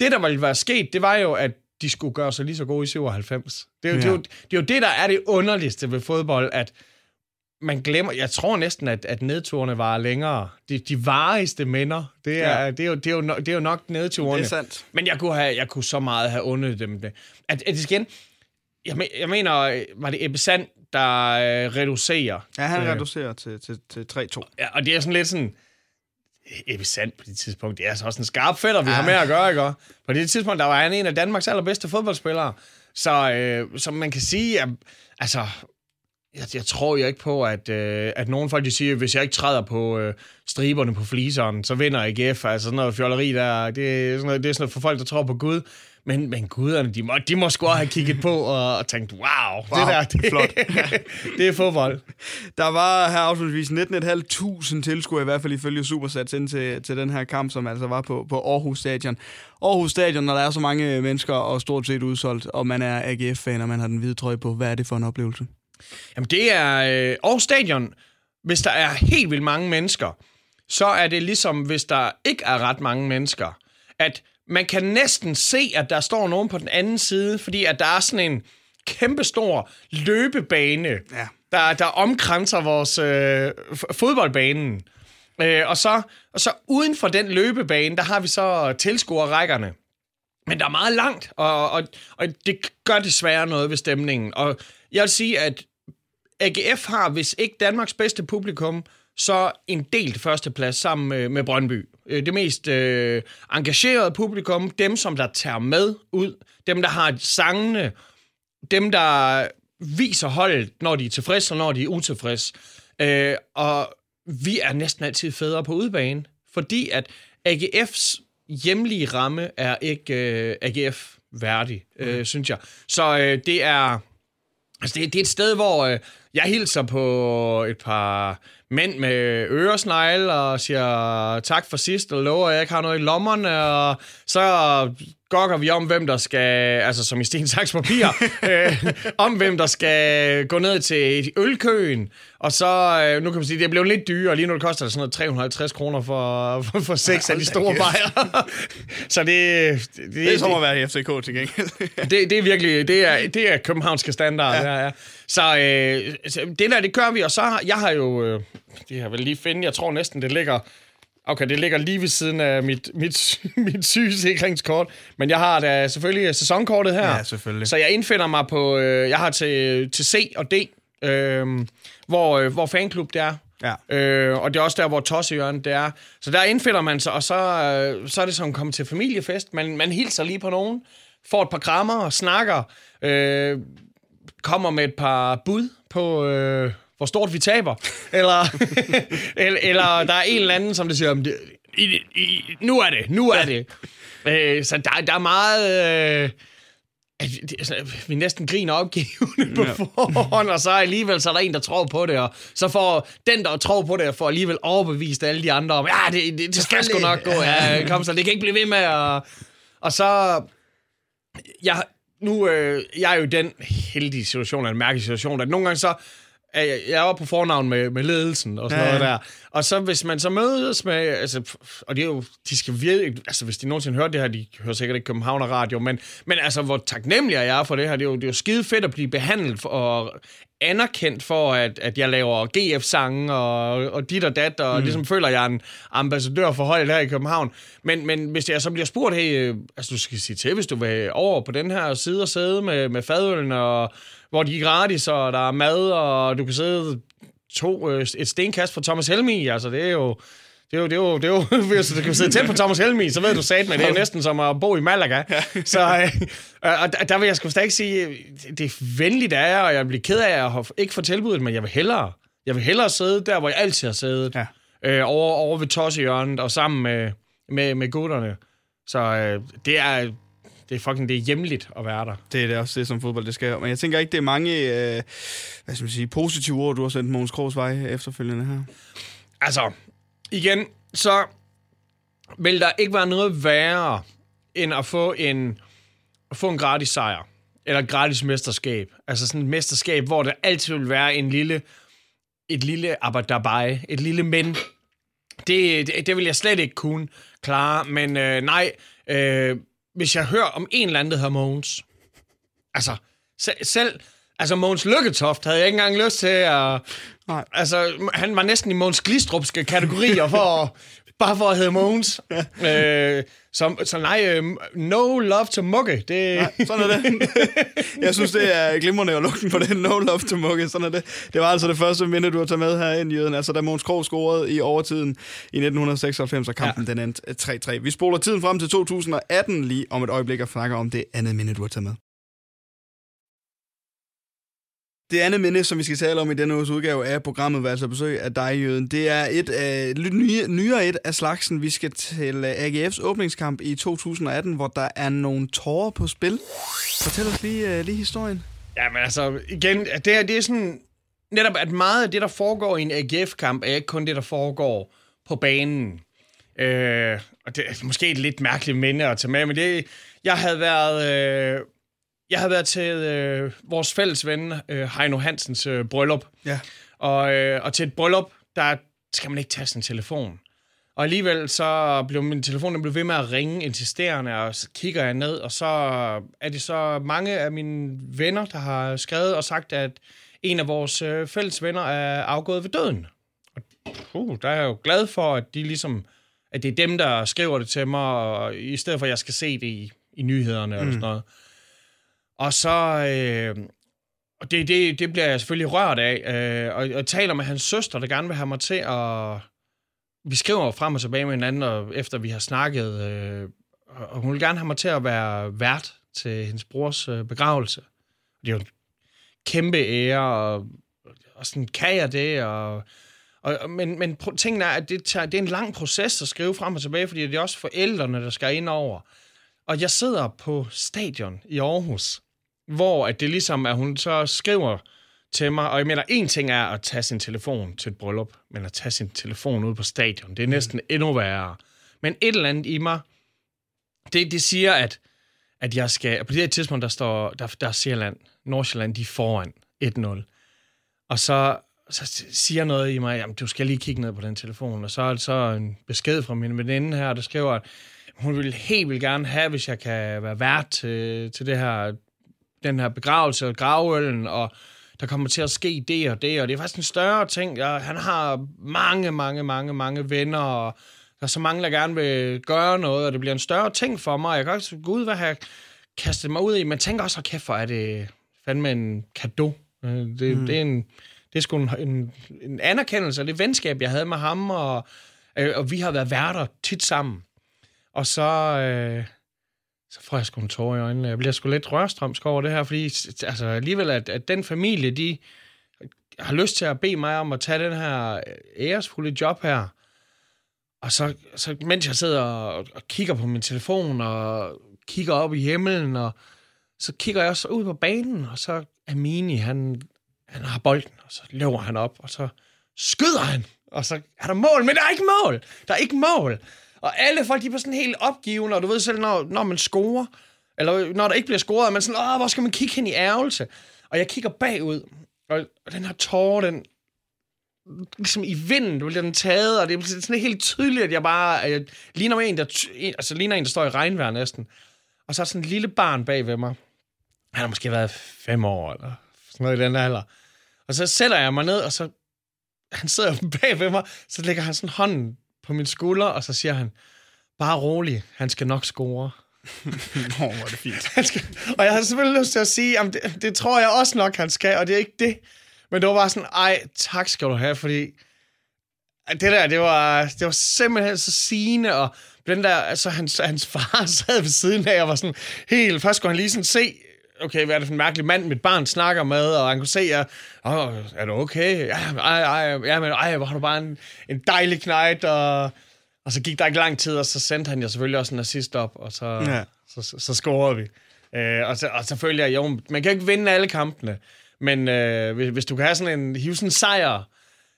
[SPEAKER 3] det, der ville være sket, det var jo, at de skulle gøre sig lige så gode i 97. Det er, jo, ja. det, er jo, det er jo det, der er det underligste ved fodbold, at man glemmer, jeg tror næsten, at, at nedturene var længere. De, de varigste minder, det er, ja. det, er jo, det, er jo, det er jo nok nedturene.
[SPEAKER 2] Det er sandt.
[SPEAKER 3] Men jeg kunne, have, jeg kunne så meget have undet dem det. At, at igen, jeg, jeg mener, var det Ebbe Sand, der øh, reducerer?
[SPEAKER 2] Ja, han øh, reducerer til, til, til 3-2.
[SPEAKER 3] Ja, og det er sådan lidt sådan, Ebbe Sand på det tidspunkt, det er altså også en skarp fætter, vi ja. har med at gøre, ikke? På det tidspunkt, der var han en af Danmarks allerbedste fodboldspillere. Så, øh, så man kan sige, at altså, jeg, jeg tror jo ikke på, at, øh, at nogen folk de siger, at hvis jeg ikke træder på øh, striberne på fliseren, så vinder AGF. Altså sådan noget fjolleri der, det er sådan noget, det er sådan noget for folk, der tror på Gud. Men, men guderne, de må, de må sgu have kigget på og, og tænkt, wow, wow, det der, det,
[SPEAKER 2] flot. [laughs]
[SPEAKER 3] det er fodbold.
[SPEAKER 2] Der var her afslutningsvis 19.500 tilskuere, i hvert fald ifølge Supersats, ind til, til den her kamp, som altså var på, på Aarhus Stadion. Aarhus Stadion, når der er så mange mennesker og stort set udsolgt, og man er AGF-fan, og man har den hvide trøje på, hvad er det for en oplevelse?
[SPEAKER 3] Jamen det er øh, Aarhus Stadion, hvis der er helt vildt mange mennesker, så er det ligesom, hvis der ikke er ret mange mennesker, at man kan næsten se, at der står nogen på den anden side, fordi at der er sådan en kæmpestor løbebane, ja. der, der omkranser vores øh, fodboldbanen. Øh, og, så, og så uden for den løbebane, der har vi så tilskuerrækkerne. Men der er meget langt, og, og, og det gør desværre noget ved stemningen. Og jeg vil sige, at AGF har, hvis ikke Danmarks bedste publikum, så en delt førsteplads sammen med, med Brøndby. Øh, det mest øh, engagerede publikum, dem som der tager med ud, dem der har sangene, dem der viser holdet, når de er tilfredse og når de er utilfredse. Øh, og vi er næsten altid federe på udebane, fordi at AGF's hjemlige ramme er ikke øh, AGF værdig, øh, mm. synes jeg. Så øh, det er altså det, det er et sted, hvor øh, jeg hilser på et par mænd med øresnegle og siger tak for sidst, og lover, at jeg ikke har noget i lommerne, og så gokker vi om, hvem der skal, altså som i sten, saks, papir, [laughs] øh, om hvem der skal gå ned til ølkøen, og så, øh, nu kan man sige, det er blevet lidt dyrere, lige nu det koster det sådan noget 350 kroner for, for, for seks af de store bajer. [laughs] så det...
[SPEAKER 2] Det, det er som at være i FCK til gengæld. [laughs]
[SPEAKER 3] det, det er virkelig, det er, det er københavnske standard. Ja. Ja, ja. Så øh, det der, det gør vi, og så jeg har jo, øh, det har vel lige finde, jeg tror næsten, det ligger Okay, det ligger lige ved siden af mit, mit, [laughs] mit sygesikringskort. Men jeg har da selvfølgelig sæsonkortet her.
[SPEAKER 2] Ja, selvfølgelig.
[SPEAKER 3] Så jeg indfinder mig på... Øh, jeg har til, til C og D, øh, hvor, øh, hvor fanklub det er. Ja. Øh, og det er også der, hvor Tossehjørn det er. Så der indfinder man sig, og så, øh, så er det som at komme til familiefest. Man, man hilser lige på nogen, får et par krammer og snakker. Øh, kommer med et par bud på... Øh, hvor stort vi taber. eller, [laughs] eller, eller der er en eller anden, som det siger, om det, i, i, nu er det, nu er det. Øh, så der, der er meget... Øh, altså, vi næsten griner opgivende på ja. forhånd, og så alligevel så er der en, der tror på det, og så får den, der tror på det, får alligevel overbevist alle de andre om, ja, det, det, det skal sgu nok gå, ja, kom så, det kan ikke blive ved med, og, og så, jeg, nu, øh, jeg er jo i den heldige situation, eller en mærkelig situation, at nogle gange så, jeg, jeg var på fornavn med, med ledelsen og sådan ja, noget der. Og så hvis man så mødes med, altså, og det er jo, de skal virkelig, altså hvis de nogensinde hører det her, de hører sikkert ikke Københavner Radio, men, men altså hvor taknemmelig jeg er for det her, det er jo, det er jo skide fedt at blive behandlet for, og anerkendt for, at, at jeg laver GF-sange og, og dit og dat, og mm. ligesom føler, at jeg er en ambassadør for holdet her i København. Men, men hvis jeg så bliver spurgt, hey, øh, altså du skal sige til, hvis du vil over på den her side og sidde med, med fadølen og hvor de er gratis, og der er mad, og du kan sidde to, øh, et stenkast fra Thomas Helmi. Altså, det er jo... Det er jo, det er jo, det er jo [laughs] hvis du kan sidde tæt på Thomas Helmi, så ved du sat med, det er næsten som at bo i Malaga. Så øh, og der, der vil jeg sgu ikke sige, det er venligt af jer, og jeg bliver ked af at ikke få tilbuddet, men jeg vil hellere, jeg vil hellere sidde der, hvor jeg altid har siddet. Ja. Øh, over, over ved Tossehjørnet og sammen med, med, med gutterne. Så øh, det er det er fucking det er hjemligt at være der.
[SPEAKER 2] Det er det også det, som fodbold det skal. Men jeg tænker ikke, det er mange øh, hvad skal man sige, positive ord, du har sendt Mogens Krogs vej efterfølgende her.
[SPEAKER 3] Altså, igen, så vil der ikke være noget værre, end at få en, at få en gratis sejr. Eller et gratis mesterskab. Altså sådan et mesterskab, hvor der altid vil være en lille, et lille abadabai, et lille men. Det, det, det vil jeg slet ikke kunne klare, men øh, nej, øh, hvis jeg hører om en eller anden, der hedder Mogens. Altså, selv... Altså, Mogens Lykketoft havde jeg ikke engang lyst til at... Nej. Altså, han var næsten i Mogens Glistrupske kategorier for, bare for at hedde Mogens. [laughs] Øh, så, så nej, øh, no love to Mugge. Det... Nej,
[SPEAKER 2] sådan er det. [laughs] Jeg synes, det er glimrende at lukke på den no love to Mugge. Sådan er det. Det var altså det første minde, du har taget med her ind i Jøden. Altså, da Måns Krog scorede i overtiden i 1996, og kampen ja. den endte 3-3. Vi spoler tiden frem til 2018 lige om et øjeblik og snakker om det andet minde, du har taget med. Det andet minde, som vi skal tale om i denne uges udgave af programmet, hvor altså besøg af dig, Jøden, det er et af, lidt nye, nyere et af slagsen. Vi skal til øh, AGF's åbningskamp i 2018, hvor der er nogle tårer på spil. Fortæl os lige, uh, lige historien.
[SPEAKER 3] Jamen altså, igen, det, er, det er sådan netop, at meget af det, der foregår i en AGF-kamp, er ikke kun det, der foregår på banen. Øh, og det er måske et lidt mærkeligt minde at tage med, men det, jeg havde været, øh, jeg havde været til øh, vores fælles ven, øh, Heino Hansens øh, bryllup.
[SPEAKER 2] Ja.
[SPEAKER 3] Og, øh, og til et bryllup, der skal man ikke tage sin telefon. Og alligevel så blev min telefon den blev ved med at ringe insisterende, og så kigger jeg ned, og så er det så mange af mine venner, der har skrevet og sagt, at en af vores øh, fælles venner er afgået ved døden. Og uh, der er jeg jo glad for, at de ligesom, at det er dem, der skriver det til mig, og i stedet for, at jeg skal se det i, i nyhederne mm. eller sådan noget. Og så, øh, og det, det, det bliver jeg selvfølgelig rørt af, øh, og jeg taler med hans søster, der gerne vil have mig til at, vi skriver frem og tilbage med hinanden, og efter vi har snakket, øh, og hun vil gerne have mig til at være vært til hendes brors øh, begravelse. Det er jo en kæmpe ære, og, og sådan kan jeg det, og, og, men, men tingen er, at det, tager, det er en lang proces at skrive frem og tilbage, fordi det er også forældrene, der skal ind over. Og jeg sidder på stadion i Aarhus, hvor at det ligesom, at hun så skriver til mig, og jeg mener, en ting er at tage sin telefon til et bryllup, men at tage sin telefon ud på stadion, det er næsten mm. endnu værre. Men et eller andet i mig, det, det siger, at, at jeg skal, på det her tidspunkt, der står, der, der er Sjælland, Nordsjælland, de er foran 1-0. Og så, så siger noget i mig, jamen du skal lige kigge ned på den telefon, og så er det så en besked fra min veninde her, der skriver, at hun vil helt vil gerne have, hvis jeg kan være vært til, til det her, den her begravelse og gravøllen, og der kommer til at ske det og det, og det er faktisk en større ting. Jeg, han har mange, mange, mange, mange venner, og der er så mange, der gerne vil gøre noget, og det bliver en større ting for mig. Jeg kan også gå ud, hvad jeg kastet mig ud i, men tænker også, kæft, for er det fandme en gave. Øh, det, mm. det er en, det er sgu en, en, en anerkendelse af det venskab, jeg havde med ham, og, øh, og vi har været værter tit sammen. Og så, øh, så får jeg sgu en tår i øjnene. Jeg bliver sgu lidt rørstrømsk over det her, fordi altså, alligevel, at, at den familie, de har lyst til at bede mig om at tage den her æresfulde job her. Og så, så mens jeg sidder og, og kigger på min telefon og kigger op i himlen, og så kigger jeg også ud på banen, og så Amini, han, han har bolden, og så løber han op, og så skyder han, og så er der mål, men der er ikke mål! Der er ikke mål! Og alle folk, de er sådan helt opgivende, og du ved selv, når, når man scorer, eller når der ikke bliver scoret, er man sådan, Åh, hvor skal man kigge hen i ærgelse? Og jeg kigger bagud, og, og den her tårer, den, ligesom i vinden, du bliver den taget, og det er sådan helt tydeligt, at jeg bare jeg ligner en, der, altså ligner en, der står i regnvejr næsten. Og så er sådan en lille barn bag ved mig. Han har måske været fem år, eller sådan noget i den alder. Og så sætter jeg mig ned, og så han sidder [laughs] bag ved mig, så lægger han sådan hånden på min skulder, og så siger han, bare rolig, han skal nok score. [laughs]
[SPEAKER 2] Nå, hvor er det fint. [laughs]
[SPEAKER 3] Skal, og jeg har selvfølgelig lyst til at sige, det, det tror jeg også nok, han skal, og det er ikke det. Men det var bare sådan, ej, tak skal du have, fordi det der, det var, det var simpelthen så sigende, og den der, altså hans, hans far [laughs] sad ved siden af, og var sådan helt, først skulle han lige sådan se, okay, hvad er det for en mærkelig mand, mit barn snakker med, og han kunne se, at, oh, er du okay? Ja, ej, ej, ja, men, ej, hvor har du bare en, en dejlig knægt, og, og så gik der ikke lang tid, og så sendte han jo selvfølgelig også en assist op, og så, ja. så, så, så scorede vi. Øh, og, så, og selvfølgelig, jo, man kan ikke vinde alle kampene, men øh, hvis, hvis du kan have sådan en, hive sådan en sejr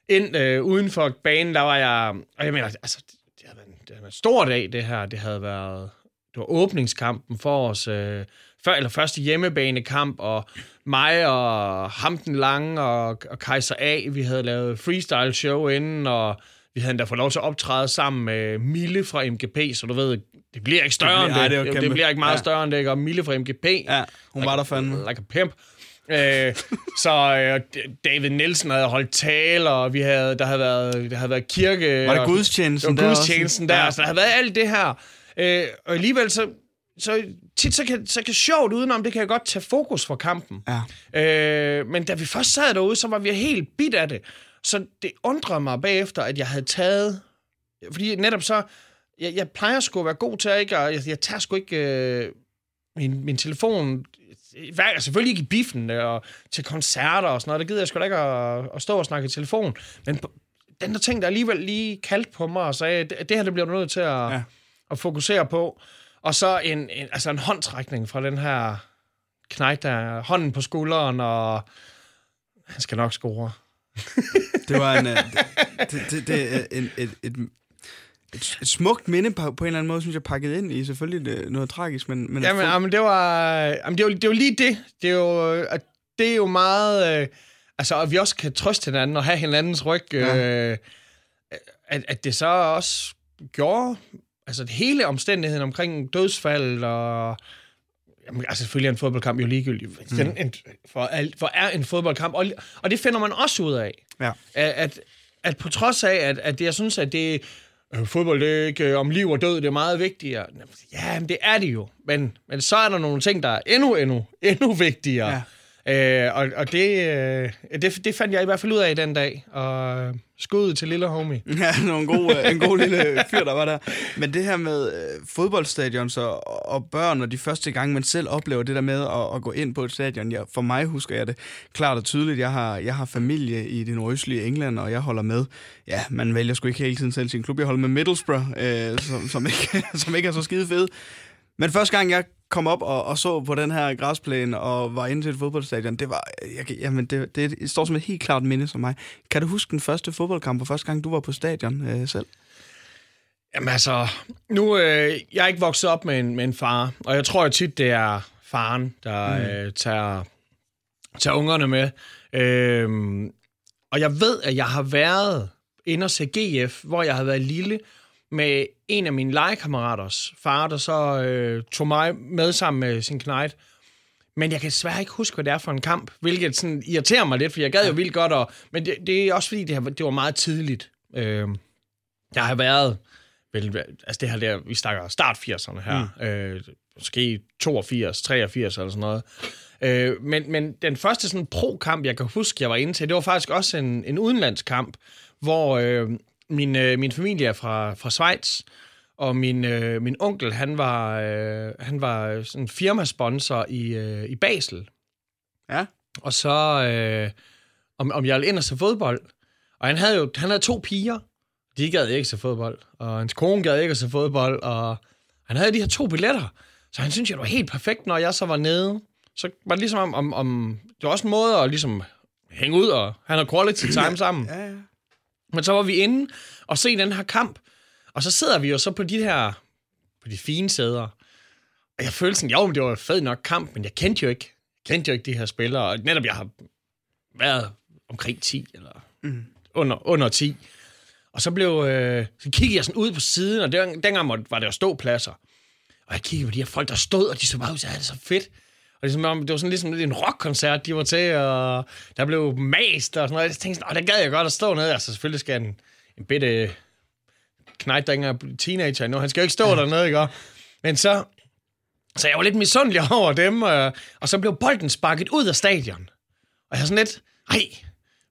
[SPEAKER 3] ind øh, uden for banen, der var jeg, og jeg mener, altså, det havde været en, det havde været en stor dag, det her, det havde været, det var åbningskampen for os, øh, før, eller første hjemmebanekamp, og mig og Hamden Lange og, og Kaiser A, vi havde lavet freestyle show inden, og vi havde endda fået lov til at optræde sammen med Mille fra MGP, så du ved, det bliver ikke større det bliver, end det. Det, det bliver ikke meget ja. større end det, og Mille fra MGP.
[SPEAKER 2] Ja, hun
[SPEAKER 3] like,
[SPEAKER 2] var der fandme.
[SPEAKER 3] Like a pimp. øh, [laughs] så øh, David Nielsen havde holdt tale, og vi havde, der havde været, der havde været kirke.
[SPEAKER 2] Var det gudstjenesten
[SPEAKER 3] der gudstjenesten der, der, så der havde været alt det her. Øh, og alligevel så, så tit så kan, så kan sjovt udenom, det kan jeg godt tage fokus fra kampen.
[SPEAKER 2] Ja.
[SPEAKER 3] Øh, men da vi først sad derude, så var vi helt bit af det. Så det undrede mig bagefter, at jeg havde taget... Fordi netop så... Jeg, jeg plejer sgu at være god til at ikke... Jeg, jeg tager sgu ikke... Øh, min, min telefon, hver, selvfølgelig ikke i biffen og til koncerter og sådan noget, det gider jeg sgu da ikke at, at stå og snakke i telefon, men den der ting, der alligevel lige kaldte på mig og sagde, at det her det bliver du nødt til at, ja. at fokusere på, og så en, en, altså en håndtrækning fra den her knægt der, hånden på skulderen, og han skal nok score. [laughs]
[SPEAKER 2] det var en, øh, det, det, det, en, et, et, et, et smukt minde på, på en eller anden måde, synes jeg, pakket ind i. Selvfølgelig noget tragisk, men... men
[SPEAKER 3] jamen, jamen, det var, jamen, det var, det var lige det. Det er jo, det er jo meget... Øh, altså, at vi også kan trøste hinanden og have hinandens ryg. Ja. Øh, at, at det så også gjorde... Altså, hele omstændigheden omkring dødsfald og Jamen, altså selvfølgelig er en fodboldkamp jo ligegyldig. Mm. Den, en, for, alt, for er en fodboldkamp, og, og det finder man også ud af. Ja. At, at, at på trods af, at, at jeg synes, at det øh, fodbold det er ikke om liv og død, det er meget vigtigere. Ja, men det er det jo. Men, men så er der nogle ting, der er endnu, endnu, endnu vigtigere. Ja. Øh, og og det, øh, det, det fandt jeg i hvert fald ud af den dag. Og skud til lille homie. [laughs]
[SPEAKER 2] Ja, en god, øh, en god lille fyr, der var der. Men det her med øh, fodboldstadions og, og børn, og de første gange, man selv oplever det der med at, at gå ind på et stadion. Ja, for mig husker jeg det klart og tydeligt. Jeg har, jeg har familie i det nordøstlige England, og jeg holder med. Ja, man vælger sgu ikke hele tiden selv sin klub. Jeg holder med Middlesbrough, øh, som, som, ikke, [laughs] som ikke er så skide fed. Men første gang, jeg kom op og, og så på den her græsplæne og var inde til et fodboldstadion, det var, jeg, jamen det, det, det står som et helt klart minde for mig. Kan du huske den første fodboldkamp, og første gang du var på stadion øh, selv?
[SPEAKER 3] Jamen altså, nu øh, jeg er ikke vokset op med en, med en far, og jeg tror jo tit, det er faren, der mm. øh, tager, tager ungerne med. Øh, og jeg ved, at jeg har været inde og se GF, hvor jeg har været lille, med en af mine legekammeraters far, der så øh, tog mig med sammen med sin knægt. Men jeg kan svært ikke huske, hvad det er for en kamp, hvilket sådan irriterer mig lidt, for jeg gad jo vildt godt, og, men det, det er også fordi, det, har, det var meget tidligt. Øh, jeg har været, vel, altså det her der, vi snakker start 80'erne her, mm. øh, måske 82, 83 eller sådan noget. Øh, men, men den første sådan pro-kamp, jeg kan huske, jeg var inde til, det var faktisk også en, en udenlandskamp, hvor øh, min, øh, min familie er fra, fra Schweiz, og min, øh, min onkel, han var, øh, han var sådan firmasponsor i, øh, i Basel.
[SPEAKER 2] Ja.
[SPEAKER 3] Og så, øh, om, om jeg ville ind og se fodbold. Og han havde jo han havde to piger. De gad ikke se fodbold. Og hans kone gad ikke at se fodbold. Og han havde de her to billetter. Så han synes, det var helt perfekt, når jeg så var nede. Så var det ligesom om, om, om det var også en måde at ligesom hænge ud og have noget quality time sammen.
[SPEAKER 2] Ja, ja.
[SPEAKER 3] Men så var vi inde og se den her kamp, og så sidder vi jo så på de her, på de fine sæder, og jeg følte sådan, jo, det var en fed nok kamp, men jeg kendte jo ikke, kendte jo ikke de her spillere, og netop jeg har været omkring 10, eller mm. under, under 10. Og så blev, øh, så kiggede jeg sådan ud på siden, og den, dengang var der ståpladser. Og jeg kiggede på de her folk, der stod, og de så bare ud, så er det så fedt. Og det, var, sådan ligesom en rockkoncert, de var til, og der blev mast og sådan noget. Jeg tænkte sådan, der gad jeg godt at stå nede. Altså selvfølgelig skal en, en bitte knægt, der ikke er teenager endnu. Han skal jo ikke stå dernede, ikke? Men så, så jeg var lidt misundelig [laughs] over dem, og, og så blev bolden sparket ud af stadion. Og jeg er sådan lidt, ej,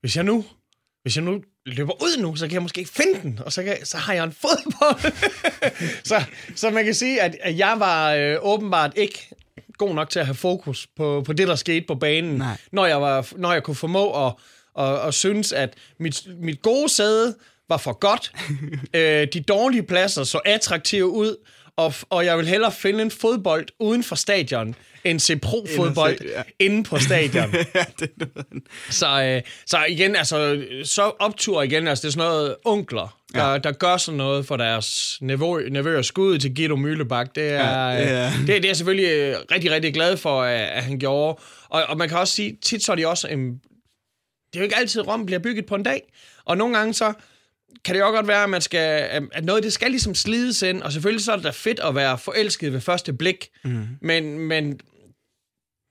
[SPEAKER 3] hvis jeg nu, hvis jeg nu løber ud nu, så kan jeg måske finde den, og så, kan, så har jeg en fodbold. [laughs] så, så man kan sige, at, at jeg var øh, åbenbart ikke god nok til at have fokus på, på det, der skete på banen, Nej. når jeg, var, når jeg kunne formå at, at, at synes, at mit, mit gode sæde var for godt, [laughs] øh, de dårlige pladser så attraktive ud, og, og jeg vil hellere finde en fodbold uden for stadion, end se pro-fodbold ja. inde på stadion. [laughs] ja, det så, øh, så igen, altså, så optur igen, altså det er sådan noget onkler, der, ja. der gør sådan noget for deres nevø, og skud til Guido Møllebak. Det er, ja, ja. Det, det er jeg selvfølgelig øh, rigtig, rigtig glad for, at, at han gjorde. Og, og man kan også sige, tit så er de også... En, det er jo ikke altid, Rom bliver bygget på en dag. Og nogle gange så kan det jo godt være, at, man skal, at noget det skal ligesom slides ind, og selvfølgelig så er det da fedt at være forelsket ved første blik, mm. men, men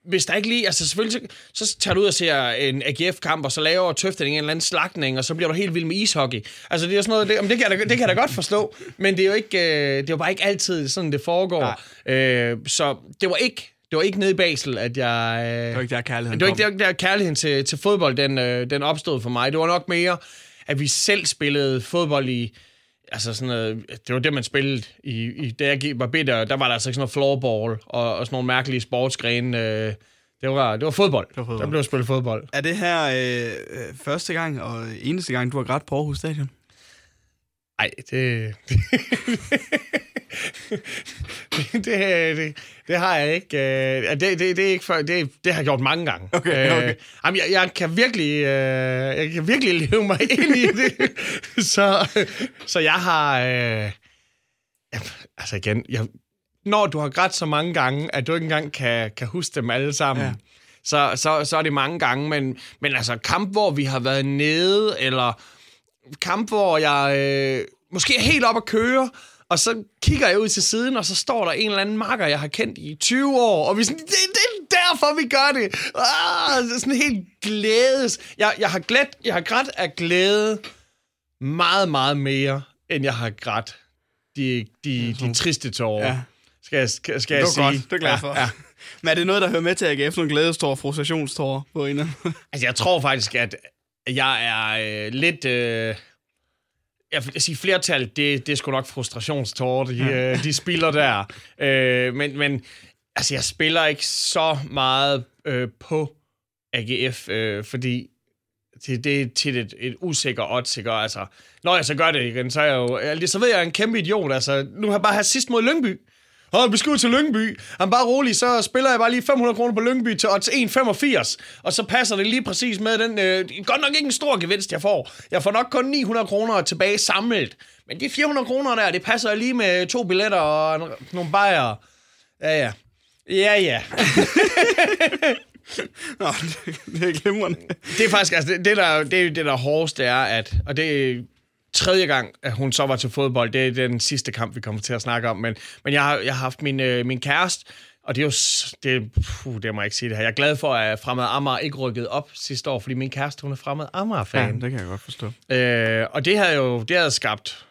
[SPEAKER 3] hvis der ikke lige, altså selvfølgelig, så, så tager du ud og ser en AGF-kamp, og så laver Tøften en eller anden slagning, og så bliver du helt vild med ishockey. Altså det er sådan noget, det, det, kan jeg da, det kan jeg da godt forstå, men det er jo ikke, øh, det er jo bare ikke altid sådan, det foregår. Øh, så det var ikke det var ikke nede i Basel, at jeg...
[SPEAKER 2] Øh, det var ikke der kærligheden
[SPEAKER 3] Det var ikke der, der kærligheden til, til fodbold, den, øh, den opstod for mig. Det var nok mere, at vi selv spillede fodbold i altså sådan noget, det var det, man spillede i, i da jeg var bitter, der var der altså ikke sådan noget floorball og, og sådan nogle mærkelige sportsgrene. Øh, det var, det var fodbold. Det var fodbold. Der blev spillet fodbold.
[SPEAKER 2] Er det her øh, øh, første gang og eneste gang, du har grædt på Aarhus Stadion?
[SPEAKER 3] Nej, det... [laughs] det, det, det, har jeg ikke. Øh, det, det, det, er ikke for, det, det har jeg gjort mange gange.
[SPEAKER 2] Okay, okay.
[SPEAKER 3] Øh, jamen, jeg, jeg, kan virkelig, øh, jeg kan virkelig leve mig [laughs] ind i det. så, så jeg har... Øh, altså igen, jeg, når du har grædt så mange gange, at du ikke engang kan, kan huske dem alle sammen, ja. så, så, så er det mange gange. Men, men altså kamp, hvor vi har været nede, eller kamp, hvor jeg øh, måske er helt op at køre, og så kigger jeg ud til siden, og så står der en eller anden marker, jeg har kendt i 20 år, og vi sådan, det, det er derfor, vi gør det. Ah, det er sådan helt glædes. Jeg, jeg har glædt, jeg har grædt af glæde meget, meget mere, end jeg har grædt de, de, de triste tårer. Ja. Skal jeg, skal, skal jeg sige.
[SPEAKER 2] Godt, det er glad for. Ja, ja. Men er det noget, der hører med til at AGF nogle glædestår, frustrationstårer på en
[SPEAKER 3] Altså, jeg tror faktisk, at jeg er øh, lidt... Øh, jeg vil sige, flertal, det, det er sgu nok frustrationstårer, de, ja. øh, de spiller der. Øh, men, men altså, jeg spiller ikke så meget øh, på AGF, øh, fordi det, det er tit et, et usikker odds, ikke? Altså, når jeg så gør det igen, så er jeg jo... Altså, så ved jeg, jeg er en kæmpe idiot. Altså, nu har jeg bare haft sidst mod Lyngby. Og beskriv til Lyngby. Han bare rolig, så spiller jeg bare lige 500 kroner på Lyngby til odds 1,85. Og så passer det lige præcis med den... Øh, godt nok ikke en stor gevinst, jeg får. Jeg får nok kun 900 kroner tilbage samlet. Men de 400 kroner der, det passer lige med to billetter og nogle bajer. Ja, ja. Ja, ja. [laughs]
[SPEAKER 2] Nå, det, det er glimrende.
[SPEAKER 3] Det er faktisk, altså, det, det, der, det, det der hårdeste er, at, og det tredje gang, at hun så var til fodbold. Det er den sidste kamp, vi kommer til at snakke om. Men, men jeg, har, jeg har haft min, øh, min kæreste, og det er jo... Det, puh, det må jeg ikke sige det her. Jeg er glad for, at Fremad Amager ikke rykkede op sidste år, fordi min kæreste, hun er Fremad Amager-fan.
[SPEAKER 2] Ja, det kan jeg godt forstå.
[SPEAKER 3] Øh, og det havde jo det havde skabt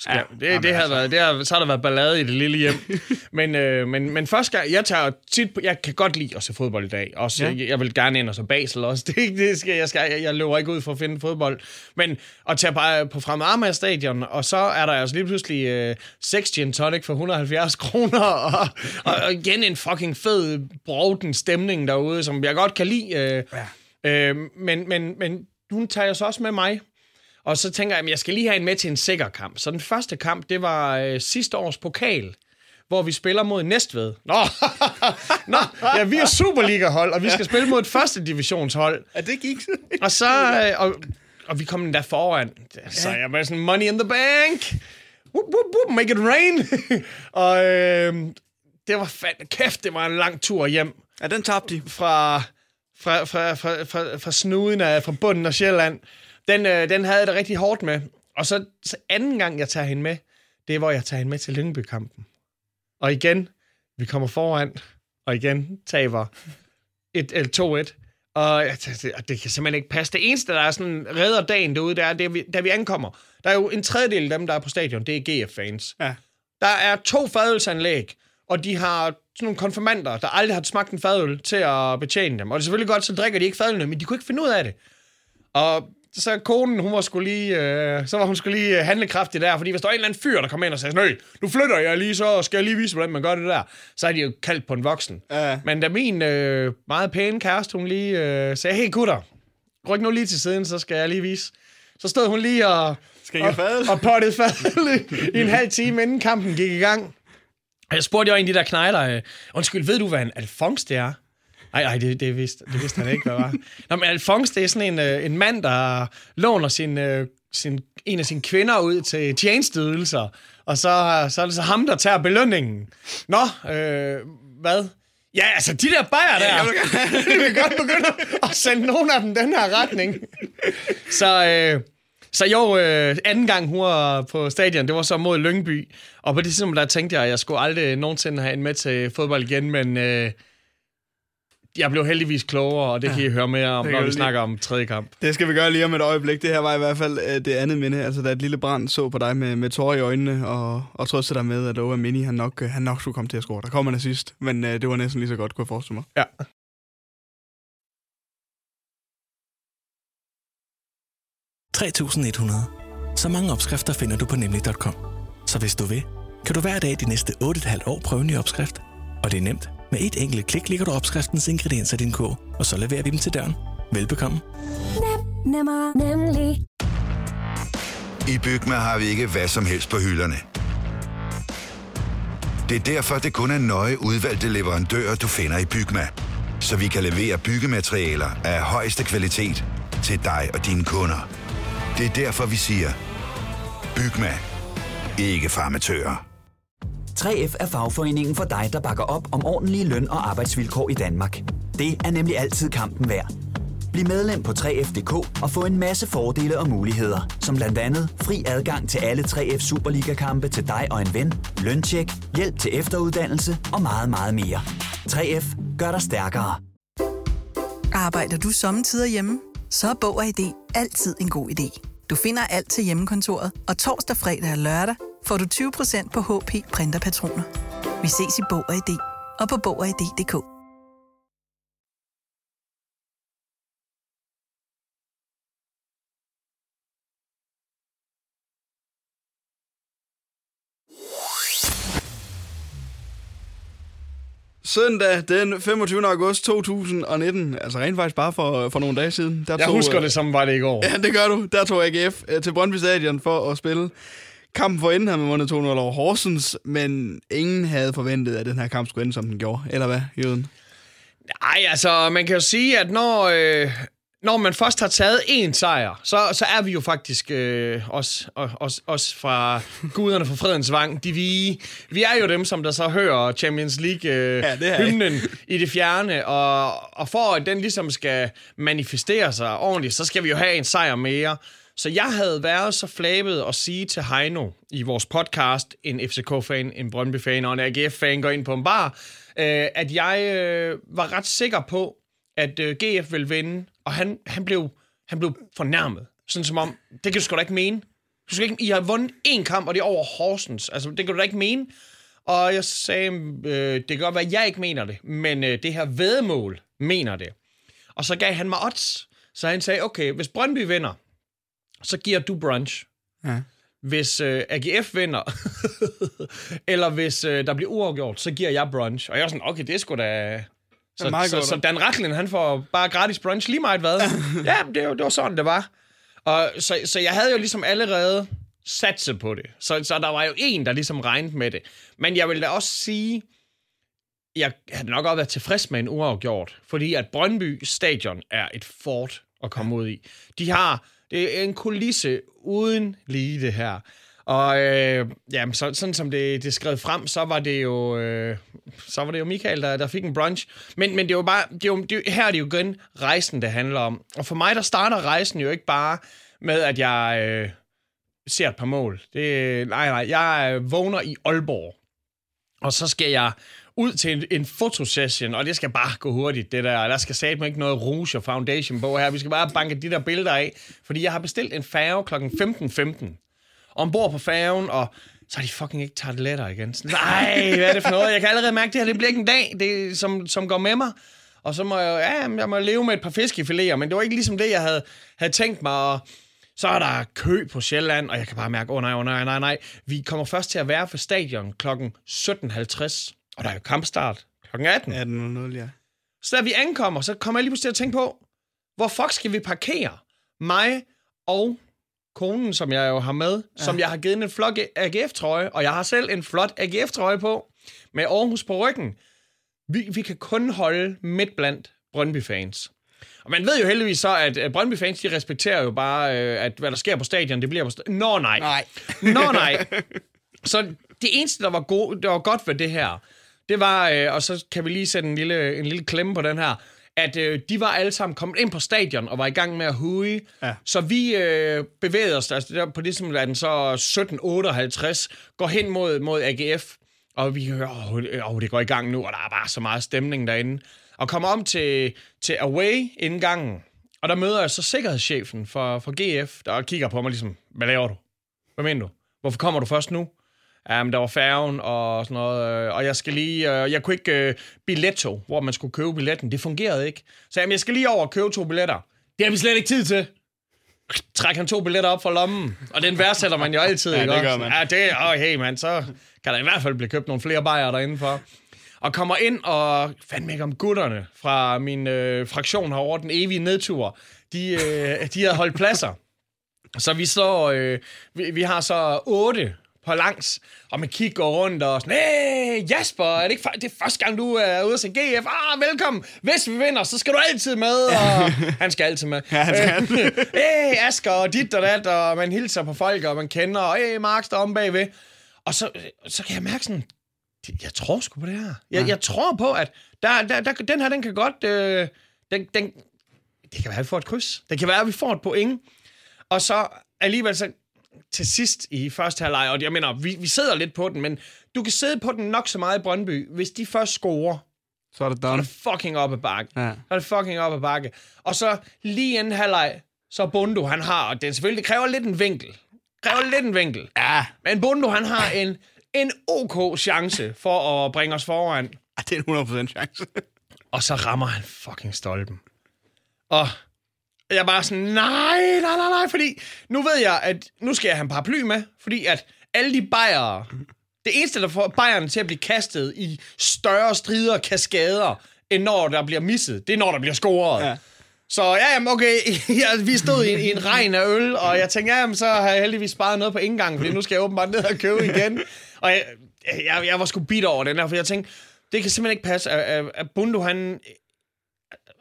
[SPEAKER 3] skal, ja, det, det, det, havde altså. været, det har, så har der været ballade i det lille hjem. [laughs] men, øh, men, men første gang, jeg tager tit, jeg kan godt lide at se fodbold i dag. Også, ja. jeg, jeg, vil gerne ind og så Basel også. [laughs] Det, det skal, jeg, skal, jeg, jeg løber ikke ud for at finde fodbold. Men at tage bare på Fremad Amager stadion, og så er der altså lige pludselig øh, 6 gin tonic for 170 [laughs] kroner, og, og, og igen en fucking fed, broden stemning derude, som jeg godt kan lide. Øh, ja. øh, men, men, men hun tager så også med mig og så tænker jeg, at jeg skal lige have en med til en sikker kamp. Så den første kamp, det var øh, sidste års pokal, hvor vi spiller mod Næstved. Nå, [laughs] Nå ja, vi er Superliga-hold, og vi skal spille mod et første divisionshold.
[SPEAKER 2] Ja, det gik. [laughs]
[SPEAKER 3] og så, øh, og, og vi kom den der foran. Så jeg var sådan, money in the bank. Whoop, whoop, whoop, make it rain. [laughs] og øh, det var fandme kæft, det var en lang tur hjem.
[SPEAKER 2] Ja, den tabte de.
[SPEAKER 3] Fra, fra, fra, fra, fra, fra snuden af, fra bunden af Sjælland. Den, øh, den havde jeg det rigtig hårdt med. Og så, så anden gang, jeg tager hende med, det er, hvor jeg tager hende med til Lyngby-kampen. Og igen, vi kommer foran, og igen taber 1 eller 2-1. Og det, det kan simpelthen ikke passe. Det eneste, der er sådan redder dagen derude, det er, det er vi, da vi ankommer. Der er jo en tredjedel af dem, der er på stadion, det er GF-fans. Ja. Der er to fadelsanlæg, og de har sådan nogle konfirmander, der aldrig har smagt en fadøl til at betjene dem. Og det er selvfølgelig godt, så drikker de ikke fadølene, men de kunne ikke finde ud af det. Og så konen, hun var skulle lige, øh, så var hun skulle lige øh, handlekraftig der, fordi hvis der var en eller anden fyr, der kom ind og sagde, nej, nu flytter jeg lige, så skal jeg lige vise, hvordan man gør det der, så er de jo kaldt på en voksen. Ja. Men da min øh, meget pæne kæreste, hun lige øh, sagde, hey gutter, ryk nu lige til siden, så skal jeg lige vise. Så stod hun lige og,
[SPEAKER 2] skal og,
[SPEAKER 3] og pottede fadel i en halv time, inden kampen gik i gang. Jeg spurgte jo en af de der knejler, øh, undskyld, ved du, hvad en alfons det er? Nej, nej, det, det, vidste, det vidste han ikke, hvad var. Nå, men Alfons, det er sådan en, øh, en mand, der låner sin, øh, sin, en af sine kvinder ud til tjenesteydelser, og så, så er det så ham, der tager belønningen. Nå, øh, hvad? Ja, altså de der bajer der, ja, jeg [laughs] vil godt begynde at sende nogle af dem den her retning. Så, øh, så jo, øh, anden gang hun var på stadion, det var så mod Lyngby. Og på det tidspunkt, der tænkte jeg, at jeg skulle aldrig nogensinde have en med til fodbold igen, men øh, jeg blev heldigvis klogere, og det kan I høre mere om, når vi lige. snakker om tredje kamp.
[SPEAKER 2] Det skal vi gøre lige om et øjeblik. Det her var i hvert fald uh, det andet minde. Altså, da et lille brand så på dig med, med tårer i øjnene, og, og trøste dig med, at Owa Mini, han nok, uh, han nok skulle komme til at score. Der kom han sidst, men uh, det var næsten lige så godt, kunne jeg forestille mig.
[SPEAKER 3] Ja.
[SPEAKER 7] Så mange opskrifter finder du på nemlig.com. Så hvis du vil, kan du hver dag de næste 8,5 år prøve en ny opskrift. Og det er nemt. Med et enkelt klik ligger du opskriftens ingredienser i din kog, og så leverer vi dem til døren. Velbekomme.
[SPEAKER 8] Nem, nemmer, nemlig.
[SPEAKER 9] I Bygma har vi ikke hvad som helst på hylderne. Det er derfor, det kun er nøje udvalgte leverandører, du finder i Bygma. Så vi kan levere byggematerialer af højeste kvalitet til dig og dine kunder. Det er derfor, vi siger, Bygma. Ikke farmatører.
[SPEAKER 4] 3F er fagforeningen for dig, der bakker op om ordentlige løn- og arbejdsvilkår i Danmark. Det er nemlig altid kampen værd. Bliv medlem på 3F.dk og få en masse fordele og muligheder, som blandt andet fri adgang til alle 3F Superliga-kampe til dig og en ven, løntjek, hjælp til efteruddannelse og meget, meget mere. 3F gør dig stærkere.
[SPEAKER 10] Arbejder du sommetider hjemme? Så er Bog og ID altid en god idé. Du finder alt til hjemmekontoret, og torsdag, fredag og lørdag får du 20% på HP printerpatroner. Vi ses i Bog og ID og på Bog og ID.dk.
[SPEAKER 2] Søndag den 25. august 2019, altså rent faktisk bare for, for nogle dage siden.
[SPEAKER 3] Der jeg tog, husker det som var det i går.
[SPEAKER 2] Ja, det gør du. Der tog AGF øh, til Brøndby Stadion for at spille. Kampen for enden havde man vundet 2-0 over Horsens, men ingen havde forventet, at den her kamp skulle ende, som den gjorde. Eller hvad, Jøden?
[SPEAKER 3] Nej, altså, man kan jo sige, at når, øh, når man først har taget én sejr, så, så er vi jo faktisk øh, os, os, os fra guderne for fredens vang. De, vi, vi er jo dem, som der så hører Champions League-hymnen øh, ja, i det fjerne, og, og for at den ligesom skal manifestere sig ordentligt, så skal vi jo have en sejr mere. Så jeg havde været så flabet at sige til Heino i vores podcast, en FCK-fan, en Brøndby-fan og en AGF-fan går ind på en bar, øh, at jeg øh, var ret sikker på, at øh, GF ville vinde, og han, han, blev, han blev fornærmet. Sådan som om, det kan du sgu da ikke mene. Du skal ikke, I har vundet én kamp, og det er over Horsens. Altså, det kan du da ikke mene. Og jeg sagde, øh, det kan godt være, at jeg ikke mener det, men øh, det her vedmål mener det. Og så gav han mig odds. Så han sagde, okay, hvis Brøndby vinder, så giver du brunch. Ja. Hvis øh, AGF vinder, [laughs] eller hvis øh, der bliver uafgjort, så giver jeg brunch. Og jeg er sådan, okay, det er sgu da... Så, så, så, så Dan Racklin, han får bare gratis brunch lige meget hvad. [laughs] ja, det, var, det var sådan, det var. Og, så, så jeg havde jo ligesom allerede satset på det. Så, så der var jo en, der ligesom regnede med det. Men jeg vil da også sige, jeg havde nok også været tilfreds med en uafgjort, fordi at Brøndby Stadion er et fort at komme ud i. De har det er en kulisse uden lige det her. Og øh, jamen, så, sådan som det, det skrev frem, så var det jo, øh, så var det jo Michael, der, der fik en brunch. Men, men det var bare, det var, det, her er det jo igen rejsen, det handler om. Og for mig, der starter rejsen jo ikke bare med, at jeg øh, ser et par mål. Det, nej, nej, jeg øh, vågner i Aalborg. Og så skal jeg ud til en, en fotosession, og det skal bare gå hurtigt, det der. Der skal satme ikke noget rouge og foundation på her. Vi skal bare banke de der billeder af, fordi jeg har bestilt en færge kl. 15.15. Ombord på færgen, og så har de fucking ikke taget letter igen. Nej, hvad er det for noget? Jeg kan allerede mærke, at det her det bliver ikke en dag, det, som, som går med mig. Og så må jeg, ja, jeg må leve med et par fiskefiléer, men det var ikke ligesom det, jeg havde, havde tænkt mig. Og så er der kø på Sjælland, og jeg kan bare mærke, åh oh, nej, åh oh, nej, nej, nej. Vi kommer først til at være for stadion klokken 17.50. Og der er jo kampstart kl. 18.
[SPEAKER 2] 18.00, ja.
[SPEAKER 3] Så da vi ankommer, så kommer jeg lige pludselig til at tænke på, hvor fuck skal vi parkere? Mig og konen, som jeg jo har med, ja. som jeg har givet en flot AGF-trøje, og jeg har selv en flot AGF-trøje på, med Aarhus på ryggen. Vi, vi kan kun holde midt blandt Brøndby-fans. Og man ved jo heldigvis så, at Brøndby-fans, de respekterer jo bare, øh, at hvad der sker på stadion, det bliver på stadion. Nå nej.
[SPEAKER 2] Nej.
[SPEAKER 3] Nå nej. Så det eneste, der var, god, der var godt ved det her, det var, øh, og så kan vi lige sætte en lille, en lille klemme på den her, at øh, de var alle sammen kommet ind på stadion og var i gang med at huge. Ja. Så vi øh, bevægede os, altså der, på det som er den så 17.58, går hen mod, mod AGF, og vi hører, åh, oh, det går i gang nu, og der er bare så meget stemning derinde. Og kommer om til, til away indgangen, og der møder jeg så sikkerhedschefen for, for GF, der kigger på mig ligesom, hvad laver du? Hvad mener du? Hvorfor kommer du først nu? Um, der var færgen og sådan noget, øh, og jeg skal lige, uh, jeg kunne ikke uh, billetto, hvor man skulle købe billetten, det fungerede ikke. Så jamen, jeg skal lige over og købe to billetter. Det har vi slet ikke tid til. trækker han to billetter op fra lommen, og den værdsætter man jo altid, [laughs]
[SPEAKER 2] Ja,
[SPEAKER 3] ikke
[SPEAKER 2] det gør man.
[SPEAKER 3] Ja, det er, oh, hey man, så kan der i hvert fald blive købt nogle flere bajer derinde for. Og kommer ind og fandme ikke om gutterne fra min øh, fraktion herovre, den evige nedtur. De, øh, de havde holdt pladser. Så vi står, øh, vi, vi har så otte på langs, og man kigger rundt og sådan, hey, Jasper, er det ikke det er første gang, du er ude se GF? Ah, velkommen. Hvis vi vinder, så skal du altid med. Og [laughs] han skal altid med.
[SPEAKER 2] Ja, han skal. [laughs]
[SPEAKER 3] hey, Asger, og dit og dat, og man hilser på folk, og man kender, og hey, Mark står om bagved. Og så, så kan jeg mærke sådan, jeg tror sgu på det her. Jeg, jeg tror på, at der, der, der, den her, den kan godt, øh, den, den, det kan være, at vi får et kryds. Det kan være, at vi får et point. Og så alligevel så til sidst i første halvleg, og jeg mener, vi, vi sidder lidt på den, men du kan sidde på den nok så meget i Brøndby, hvis de først scorer,
[SPEAKER 2] Så er det
[SPEAKER 3] så er
[SPEAKER 2] done.
[SPEAKER 3] det fucking op ad bakke.
[SPEAKER 2] Ja.
[SPEAKER 3] Så er det fucking op ad bakke. Og så lige inden halvleg, så Bundo, han har, og den selvfølgelig kræver lidt en vinkel. Kræver lidt en vinkel.
[SPEAKER 2] Ja,
[SPEAKER 3] Men Bundo, han har en, en ok chance for at bringe os foran.
[SPEAKER 2] Ah, det er en 100% chance.
[SPEAKER 3] Og så rammer han fucking stolpen. Og jeg bare sådan, nej, nej, nej, nej, fordi nu ved jeg, at nu skal jeg have en paraply med, fordi at alle de bajere, det eneste, der får bajerne til at blive kastet i større strider og kaskader, end når der bliver misset, det er når der bliver scoret.
[SPEAKER 2] Ja.
[SPEAKER 3] Så ja, jamen, okay, [laughs] ja, vi stod i, i en regn af øl, og jeg tænkte, ja, jamen, så har jeg heldigvis sparet noget på indgang, fordi nu skal jeg åbenbart ned og købe igen. Og jeg, jeg, jeg var sgu bitter over den her, for jeg tænkte, det kan simpelthen ikke passe, at, at, at Bundo, han,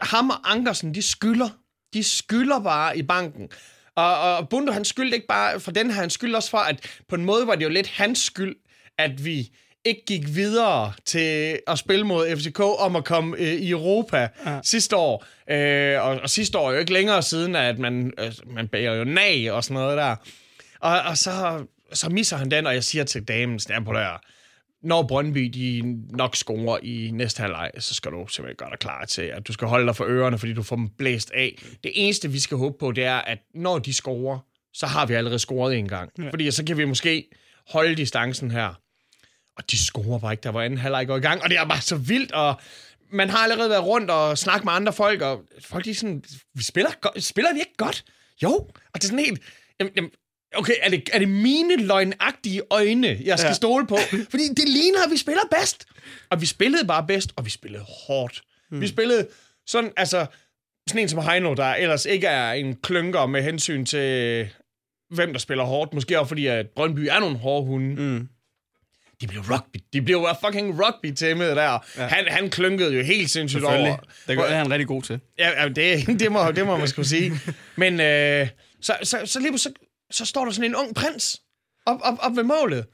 [SPEAKER 3] ham og Ankersen, de skylder. De skylder bare i banken. Og, og Bundo, han skyldte ikke bare for den her, han skyldte også for, at på en måde var det jo lidt hans skyld, at vi ikke gik videre til at spille mod FCK om at komme øh, i Europa ja. sidste år. Øh, og, og sidste år er jo ikke længere siden, at man, øh, man bærer jo nag og sådan noget der. Og, og så, så misser han den, og jeg siger til damen, der, når Brøndby de nok scorer i næste halvleg, så skal du simpelthen gøre dig klar til, at du skal holde dig for ørerne, fordi du får dem blæst af. Det eneste, vi skal håbe på, det er, at når de scorer, så har vi allerede scoret en gang. Ja. Fordi så kan vi måske holde distancen her. Og de scorer bare ikke, der var anden halvleg går i gang, og det er bare så vildt, og man har allerede været rundt og snakket med andre folk, og folk de er sådan, vi spiller, spiller vi ikke godt? Jo, og det er sådan helt, jamen, jamen, okay, er det, er det mine løgnagtige øjne, jeg skal
[SPEAKER 2] Ja.
[SPEAKER 3] stole på? [laughs] Fordi det ligner, at vi spiller bedst. Og vi spillede bare bedst, og vi spillede hårdt. Hmm. Vi spillede sådan, altså, sådan en som Heino, der ellers ikke er en klynker med hensyn til, hvem der spiller hårdt. Måske også fordi, at Brøndby er nogle hårde hunde.
[SPEAKER 2] Mm.
[SPEAKER 3] De blev rugby. De blev jo fucking rugby tæmmet der. Ja. Han, han klynkede jo helt sindssygt over.
[SPEAKER 2] Det er han rigtig god til.
[SPEAKER 3] Ja, ja det, [laughs] det, må, det må man skulle sige. Men øh, så, så, så lige så, så står der sådan en ung prins op, op, op ved målet.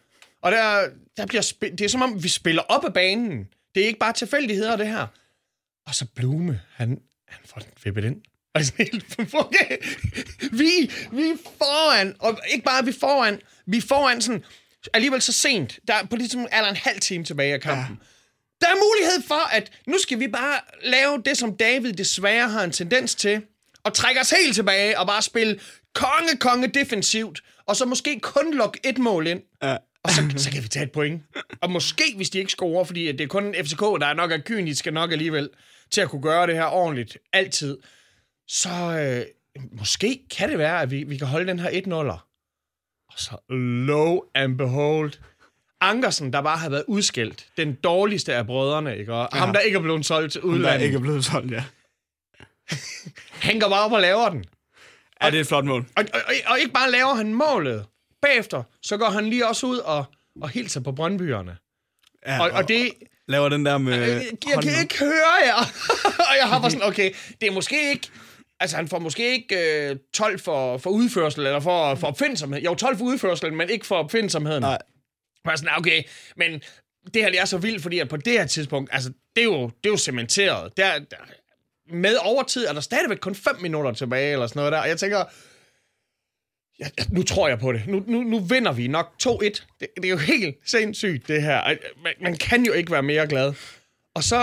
[SPEAKER 3] Og der, der bliver spil, det er som om, vi spiller op af banen. Det er ikke bare tilfældigheder, det her. Og så Blume, han, han får den vippet ind. Og det er helt, [laughs] okay. vi, vi er foran, og ikke bare er vi foran, vi er foran sådan, alligevel så sent, der på ligesom er der en halv time tilbage af kampen. Ja. Der er mulighed for, at nu skal vi bare lave det, som David desværre har en tendens til, og trække os helt tilbage og bare spille konge, konge defensivt, og så måske kun lukke et mål ind.
[SPEAKER 2] Ja.
[SPEAKER 3] Og så, så kan vi tage et point. Og måske, hvis de ikke scorer, fordi det er kun FCK, der er nok er kyniske nok alligevel, til at kunne gøre det her ordentligt, altid, så øh, måske kan det være, at vi, vi kan holde den her 1-0'er. Og så low and behold, Ankersen, der bare har været udskilt, den dårligste af brødrene, ikke? Og ja. ham, der ikke er blevet solgt til
[SPEAKER 2] Ham, der
[SPEAKER 3] udlandet,
[SPEAKER 2] ikke er blevet solgt, ja. [laughs]
[SPEAKER 3] han går bare op og laver den.
[SPEAKER 2] Ja, det er et flot mål.
[SPEAKER 3] Og, og, og, og ikke bare laver han målet. Bagefter, så går han lige også ud og, og hilser på Brøndbyerne.
[SPEAKER 2] Ja,
[SPEAKER 3] og, og det...
[SPEAKER 2] Laver den der med...
[SPEAKER 3] Jeg, jeg
[SPEAKER 2] hånden
[SPEAKER 3] kan ikke høre jer. [laughs] og jeg har bare sådan, okay, det er måske ikke... Altså, han får måske ikke øh, 12 for, for udførsel, eller for, for opfindsomhed. Jo, 12 for udførsel, men ikke for opfindsomheden.
[SPEAKER 2] Nej.
[SPEAKER 3] Bare sådan, okay, men det her det er så vildt, fordi at på det her tidspunkt, altså, det er jo, det er jo cementeret. Der, der, med overtid er der stadigvæk kun 5 minutter tilbage, eller sådan noget der. Og jeg tænker, ja, nu tror jeg på det. Nu, nu, nu vinder vi nok 2-1. Det, det er jo helt sindssygt, det her. Man, man kan jo ikke være mere glad. Og så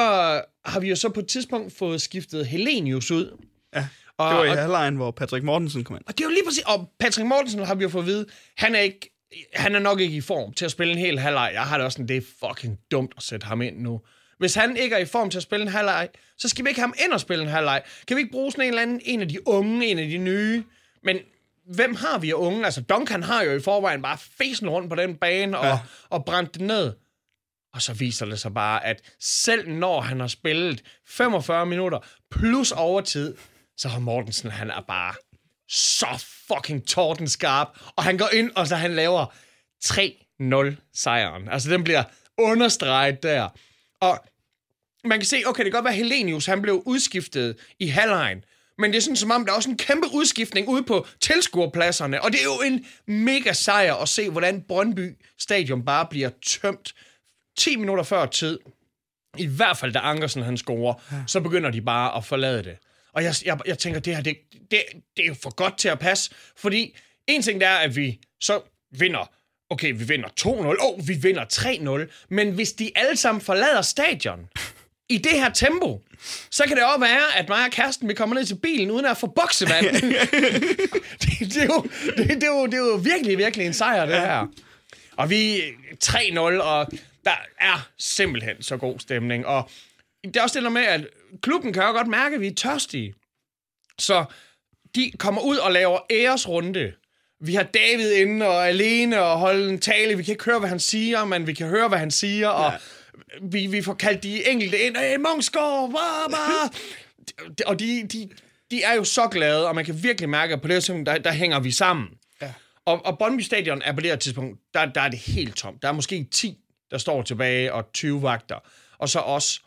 [SPEAKER 3] har vi jo så på et tidspunkt fået skiftet Helenius ud.
[SPEAKER 2] Ja,
[SPEAKER 3] Og,
[SPEAKER 2] det var i halvlejen, hvor Patrick Mortensen kom ind.
[SPEAKER 3] og det er jo lige præcis... Og Patrick Mortensen har vi jo fået at vide, han er ikke... Han er nok ikke i form til at spille en hel halvleg. Jeg har det også sådan, det er fucking dumt at sætte ham ind nu. Hvis han ikke er i form til at spille en halvleg, så skal vi ikke have ham ind og spille en halvleg. Kan vi ikke bruge sådan en eller anden, en af de unge, en af de nye? Men, hvem har vi af unge? Altså, Duncan har jo i forvejen bare fesen rundt på den bane og, ja. og brændt det ned. Og så viser det sig bare, at selv når han har spillet 45 minutter plus overtid, så har Mortensen, han er bare så fucking tordenskarp. Og han går ind, og så han laver 3-0 sejren. Altså, den bliver understreget der. Og man kan se, okay, det kan godt være, at Helenius, han blev udskiftet i halvlejen. Men det er sådan, som om der er også en kæmpe udskiftning ude på tilskuerpladserne. Og det er jo en mega sejr at se, hvordan Brøndby Stadion bare bliver tømt 10 minutter før tid. I hvert fald, da Ankersen han scorer, så begynder de bare at forlade det. Og jeg, jeg, jeg tænker, det her, det, det, det er jo for godt til at passe. Fordi en ting der er, at vi så vinder okay, vi vinder 2-0, åh, oh, vi vinder 3-0, men hvis de alle sammen forlader stadion i det her tempo, så kan det også være, at mig og kæresten, vi kommer ned til bilen, uden at få boksevand. [laughs] [laughs] det, det, er jo, det, det, er jo, det er jo virkelig, virkelig en sejr, det her. Og vi 3-0, og der er simpelthen så god stemning. Og det er også det der med, at klubben kan jo godt mærke, at vi er tørstige. Så de kommer ud og laver æresrunde vi har David inde og alene og holde en tale. Vi kan ikke høre, hvad han siger, men vi kan høre, hvad han siger. Ja. Vi, vi får kaldt de enkelte ind. Hey, Mungsgaard, bah, bah. [laughs] Og de, de, de er jo så glade, og man kan virkelig mærke, at på det tidspunkt, der, der hænger vi sammen. Ja. Og, og Brøndby Stadion er på det her tidspunkt, der, der er det helt tomt. Der er måske 10, der står tilbage, og 20 vagter. Og så os.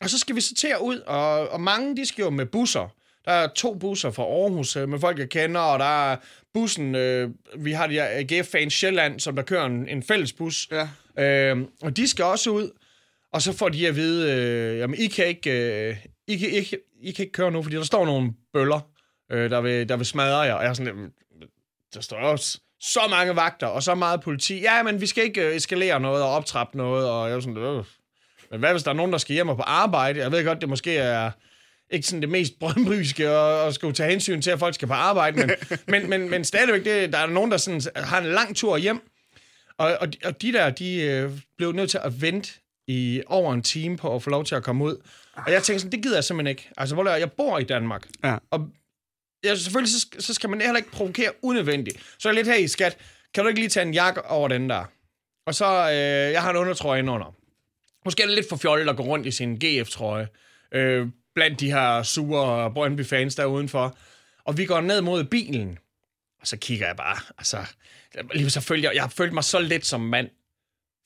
[SPEAKER 3] Og så skal vi sortere ud, og, og mange, de skal jo med busser. Der er to busser fra Aarhus øh, med folk, jeg kender, og der er bussen, øh, vi har de her AGF-fans Sjælland, som der kører en, en fælles bus. Ja. Øh, og de skal også ud, og så får de at vide, øh, jamen I kan ikke, øh, I, kan, I, I, I kan ikke køre nu, fordi der står nogle bøller, øh, der, vil, der vil smadre jer. Og jeg er sådan, der står også så mange vagter, og så meget politi. Ja, men vi skal ikke øh, eskalere noget og optrappe noget, og jeg er sådan, øh. Men hvad hvis der er nogen, der skal hjem og på arbejde? Jeg ved godt, det måske er ikke sådan det mest [laughs] brøndbyske at, at skulle tage hensyn til, at folk skal på arbejde, men, [laughs] men, men, men stadigvæk, det, der er nogen, der sådan, har en lang tur hjem, og, og, og de der, de øh, blev nødt til at vente i over en time på at få lov til at komme ud. Og jeg tænkte sådan, det gider jeg simpelthen ikke. Altså, hvor jeg bor i Danmark, ja. og jeg, selvfølgelig så, så skal man heller ikke provokere unødvendigt. Så er jeg lidt her i skat, kan du ikke lige tage en jakke over den der? Og så, øh, jeg har en undertrøje under. Måske er det lidt for fjollet at gå rundt i sin GF-trøje. Øh, blandt de her sure Brøndby-fans der udenfor. Og vi går ned mod bilen, og så kigger jeg bare, altså, lige så følger jeg, jeg har følt mig så let som mand.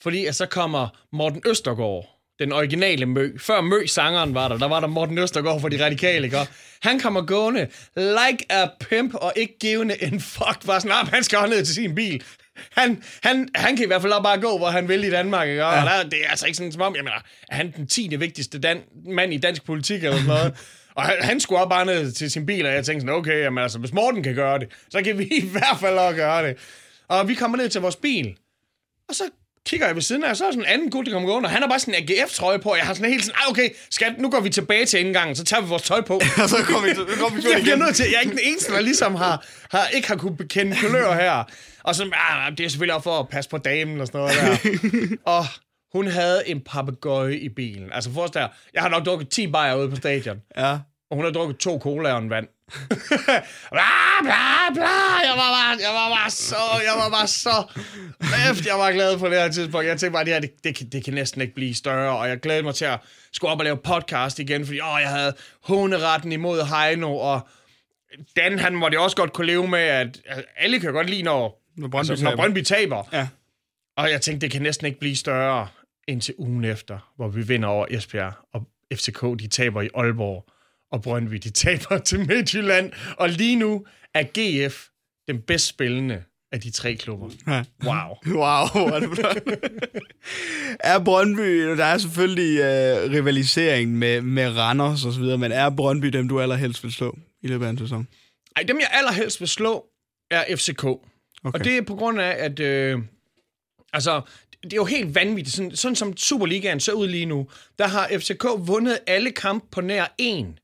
[SPEAKER 3] Fordi at så kommer Morten Østergaard, den originale Mø. Før Mø sangeren var der, der var der Morten Østergaard for de radikale, ikke? Han kommer gående like a pimp og ikke givende en fuck. Bare sådan, han skal ned til sin bil han, han, han kan i hvert fald bare gå, hvor han vil i Danmark. Ikke? Og ja. der, det er altså ikke sådan som om, jeg mener, er han den 10. vigtigste dan- mand i dansk politik eller sådan noget? [laughs] og han, han skulle også bare ned til sin bil, og jeg tænkte sådan, okay, jamen, altså, hvis Morten kan gøre det, så kan vi [laughs] i hvert fald også gøre det. Og vi kommer ned til vores bil, og så kigger jeg ved siden af, så er sådan en anden gut, der kommer gående, og han har bare sådan en AGF-trøje på, og jeg har sådan helt sådan, ah, okay, skat, nu går vi tilbage til indgangen, så tager vi vores tøj på. [laughs]
[SPEAKER 2] og så kommer vi, så kommer vi
[SPEAKER 3] jeg bliver nødt til, jeg er ikke den eneste, der ligesom har, har ikke har kunne bekende kulør her. Og så, ah, det er selvfølgelig også for at passe på damen og sådan noget der. [laughs] og hun havde en papegøje i bilen. Altså forestil dig, jeg har nok drukket 10 bajer ude på stadion. Ja. Og hun har drukket to cola og en vand. [laughs] bla, bla, bla. Jeg var bare, jeg var bare så, jeg var bare så, efter jeg var glad på det her tidspunkt. Jeg tænkte bare, det her, det, det, kan, det kan næsten ikke blive større, og jeg glæder mig til at skulle op og lave podcast igen, fordi åh, jeg havde håneretten imod Heino, og Dan, han måtte også godt kunne leve med, at alle kan godt lide, når når Brøndby, altså, når Brøndby taber. Ja. Og jeg tænkte, det kan næsten ikke blive større indtil ugen efter, hvor vi vinder over Esbjerg, og FCK, de taber i Aalborg, og Brøndby, de [laughs] taber til Midtjylland. Og lige nu er GF den bedst spillende af de tre klubber. Ja. Wow. [laughs]
[SPEAKER 2] Wow. er Brøndby, der er selvfølgelig uh, rivalisering med, med Randers og så videre, men er Brøndby dem, du allerhelst vil slå i løbet af en sæson?
[SPEAKER 3] Ej, dem jeg allerhelst vil slå, er FCK. Okay. Og det er på grund af, at... Øh, altså, det er jo helt vanvittigt. Sådan, sådan som Superligaen ser ud lige nu, der har FCK vundet alle kampe på nær en.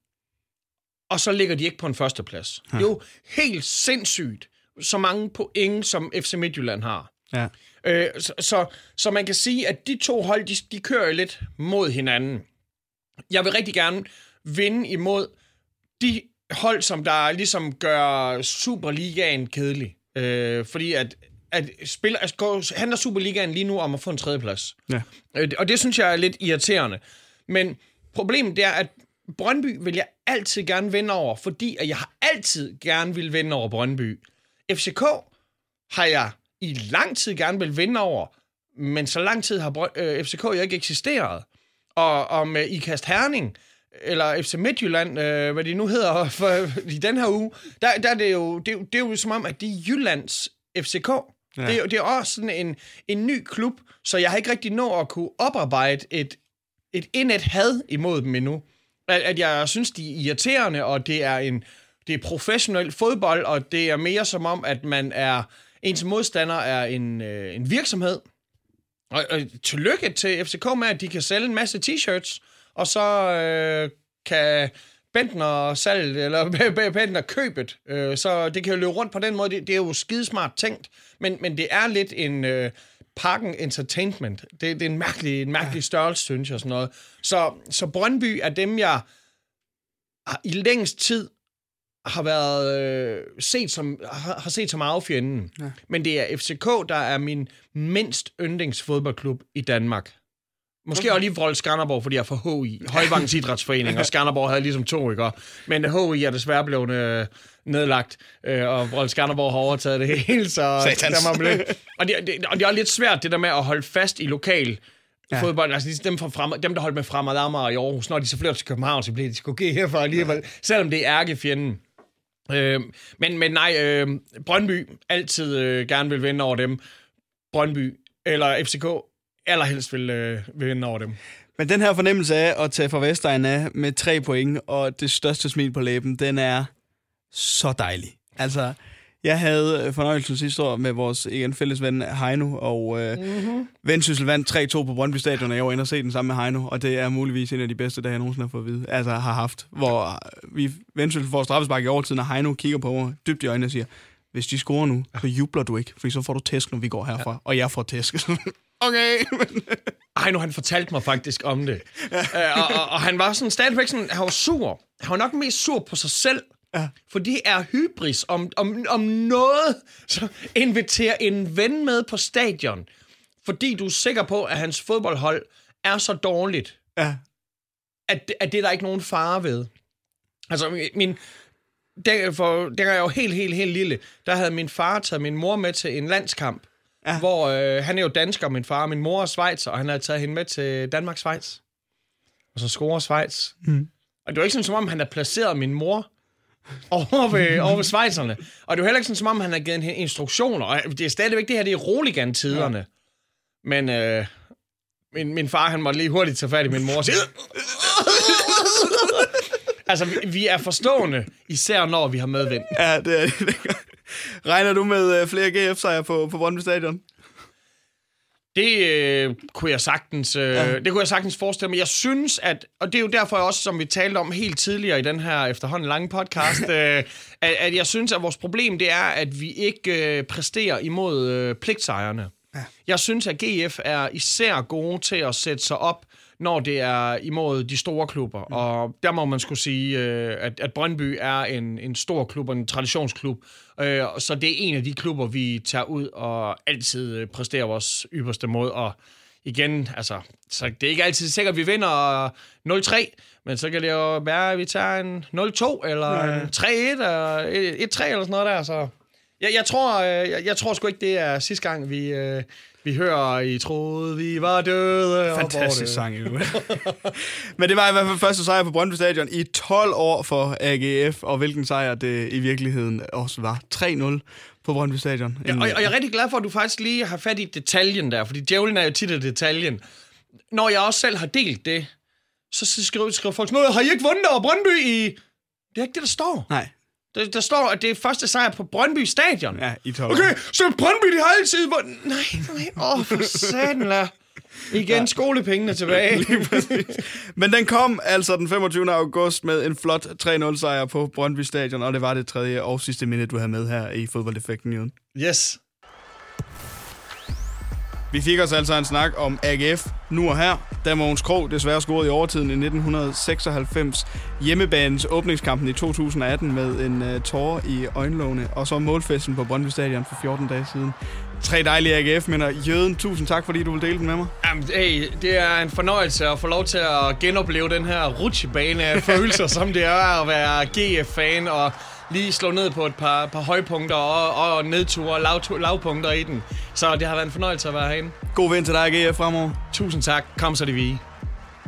[SPEAKER 3] Og så ligger de ikke på en førsteplads. Ja. Det er jo helt sindssygt, så mange point, som FC Midtjylland har. Ja. Øh, så, så, så man kan sige, at de to hold, de, de kører lidt mod hinanden. Jeg vil rigtig gerne vinde imod de hold, som der ligesom gør Superligaen kedelig. Øh, fordi at, at spiller, altså, handler Superligaen lige nu om at få en tredjeplads.
[SPEAKER 2] Ja.
[SPEAKER 3] Øh, og det synes jeg er lidt irriterende. Men problemet det er, at Brøndby vil jeg altid gerne vinde over, fordi at jeg har altid gerne vil vinde over Brøndby. FCK har jeg i lang tid gerne vil vinde over, men så lang tid har Brø- øh, FCK jo ikke eksisteret. Og, og med Ikast Herning, eller FC Midtjylland, øh, hvad de nu hedder [laughs] for, i den her uge, der, der er det, jo, det, det er jo som om, at det er Jyllands FCK. Ja. Det, er, det er også sådan en, en ny klub, så jeg har ikke rigtig nået at kunne oparbejde et, et indet had imod dem endnu. At, at jeg synes, de er irriterende, og det er en det er professionel fodbold, og det er mere som om, at man er ens modstander er en, øh, en virksomhed. Og, og tillykke til FCK med, at de kan sælge en masse t-shirts, og så øh, kan Bentner salg, eller [laughs] Bentner købet, øh, så det kan jo løbe rundt på den måde. Det, det er jo skidesmart tænkt, men, men det er lidt en øh, parken entertainment. Det, det er en mærkelig, en mærkelig størrelse, synes jeg, sådan noget. Så, så Brøndby er dem, jeg i længst tid har været øh, set som har, har set som affjenden. Ja. Men det er FCK, der er min mindst yndlingsfodboldklub i Danmark. Måske også lige Vrold Skanderborg, fordi jeg er fra HI, Højvangens [laughs] Idrætsforening, og Skanderborg havde ligesom to, ikke? Men HI er desværre blevet øh, nedlagt, øh, og Vrold Skanderborg har overtaget det [laughs] hele, så
[SPEAKER 2] Satans.
[SPEAKER 3] der må blive... og, det, det, og det er lidt svært, det der med at holde fast i lokal ja. fodbold. Altså dem, fra frem, dem, der holdt med fremad Amager i Aarhus, når de så flytter til København, så bliver de sgu herfra alligevel, selvom det er ærkefjenden. Øh, men, men nej, øh, Brøndby altid øh, gerne vil vinde over dem. Brøndby eller FCK allerhelst vil, øh, vil vinde over dem.
[SPEAKER 2] Men den her fornemmelse af at tage fra Vestegn af med tre point og det største smil på læben, den er så dejlig. Altså, jeg havde fornøjelsen sidste år med vores igen fælles ven Heino, og øh, mm-hmm. Vendsyssel vandt 3-2 på Brøndby Stadion, og jeg var inde og se den sammen med Heino, og det er muligvis en af de bedste dage, jeg nogensinde har fået at vide, altså har haft, hvor vi Vendsyssel får straffespark i overtiden, og Heino kigger på mig dybt i øjnene og siger, hvis de scorer nu, så jubler du ikke, for så får du tæsk, når vi går herfra, ja. og jeg får tæsk. [laughs] okay. [laughs]
[SPEAKER 3] Ej, nu han fortalte mig faktisk om det. Uh, [laughs] og, og, og, han var sådan stadigvæk sådan, han var sur. Han var nok mest sur på sig selv. Ja. For det er hybris om, om, om noget. Så inviterer en ven med på stadion, fordi du er sikker på, at hans fodboldhold er så dårligt,
[SPEAKER 2] ja.
[SPEAKER 3] at, at det er der ikke nogen fare ved. Altså, min, der, for, der er jeg jo helt, helt, helt lille. Der havde min far taget min mor med til en landskamp, ja. hvor øh, han er jo dansker, min far, min mor er Schweiz, og han havde taget hende med til Danmark-Schweiz. Og så scorer Schweiz. Mm. Og det var ikke sådan, som om han havde placeret min mor over ved, [laughs] over ved Schweizerne. Og det var heller ikke sådan, som om han havde givet hende instruktioner. Og det er stadigvæk det her, det er roligan-tiderne. Ja. Men øh, min, min far, han måtte lige hurtigt tage fat i min mor og [laughs] sige... altså, vi, vi er forstående, især når vi har medvind.
[SPEAKER 2] Ja, det er det. [laughs] Regner du med uh, flere GF-sejre på, på Brøndby Stadion?
[SPEAKER 3] Det øh, kunne jeg sagtens, øh, ja. det kunne jeg sagtens forestille mig. Jeg synes, at, og det er jo derfor også, som vi talte om helt tidligere i den her efterhånden lange podcast, [laughs] øh, at, at jeg synes, at vores problem det er, at vi ikke øh, præsterer imod øh, pligtsejerne. Ja. Jeg synes, at GF er især gode til at sætte sig op når det er imod de store klubber. Mm. Og der må man skulle sige, øh, at, at Brøndby er en, en stor klub, en traditionsklub. Øh, så det er en af de klubber, vi tager ud og altid øh, præsterer vores ypperste måde. Og igen, altså, så det er ikke altid sikkert, at vi vinder 0-3, men så kan det jo være, at vi tager en 0-2, eller ja. en 3-1, eller 1-3, eller sådan noget der. Så jeg, jeg, tror, jeg, jeg tror sgu ikke, det er sidste gang, vi, vi hører, I troede, vi var døde.
[SPEAKER 2] Fantastisk sang, jo. [laughs] Men det var i hvert fald første sejr på Brøndby Stadion i 12 år for AGF, og hvilken sejr det i virkeligheden også var. 3-0 på Brøndby Stadion.
[SPEAKER 3] Ja, og, og jeg er rigtig glad for, at du faktisk lige har fat i detaljen der, fordi djævlen er jo tit i detaljen. Når jeg også selv har delt det, så skriver, skriver folk noget, har I ikke vundet over Brøndby i... Det er ikke det, der står.
[SPEAKER 2] Nej.
[SPEAKER 3] Der, der står, at det er første sejr på Brøndby Stadion.
[SPEAKER 2] Ja, i 12
[SPEAKER 3] Okay, så Brøndby, de har altid... Nej, nej, åh, oh, for [laughs] satan, lad. Igen ja. skolepengene tilbage. [laughs]
[SPEAKER 2] Men den kom altså den 25. august med en flot 3-0 sejr på Brøndby Stadion, og det var det tredje og sidste minut, du havde med her i fodboldeffekten, Jørgen.
[SPEAKER 3] Yes.
[SPEAKER 2] Vi fik os altså en snak om AGF nu og her, da Mogens Krog desværre scorede i overtiden i 1996, hjemmebanens åbningskampen i 2018 med en uh, tårer i øjenlågene, og så målfesten på Brøndby Stadion for 14 dage siden. Tre dejlige AGF-minder. Jøden, tusind tak, fordi du vil dele den med mig.
[SPEAKER 3] Jamen, hey, det er en fornøjelse at få lov til at genopleve den her rutsjebane af [laughs] følelser, som det er at være GF-fan og lige slå ned på et par, par højpunkter og, og nedture og lav, lavpunkter i den. Så det har været en fornøjelse at være herinde.
[SPEAKER 2] God vind til dig, GF, fremover.
[SPEAKER 3] Tusind tak. Kom så det vi.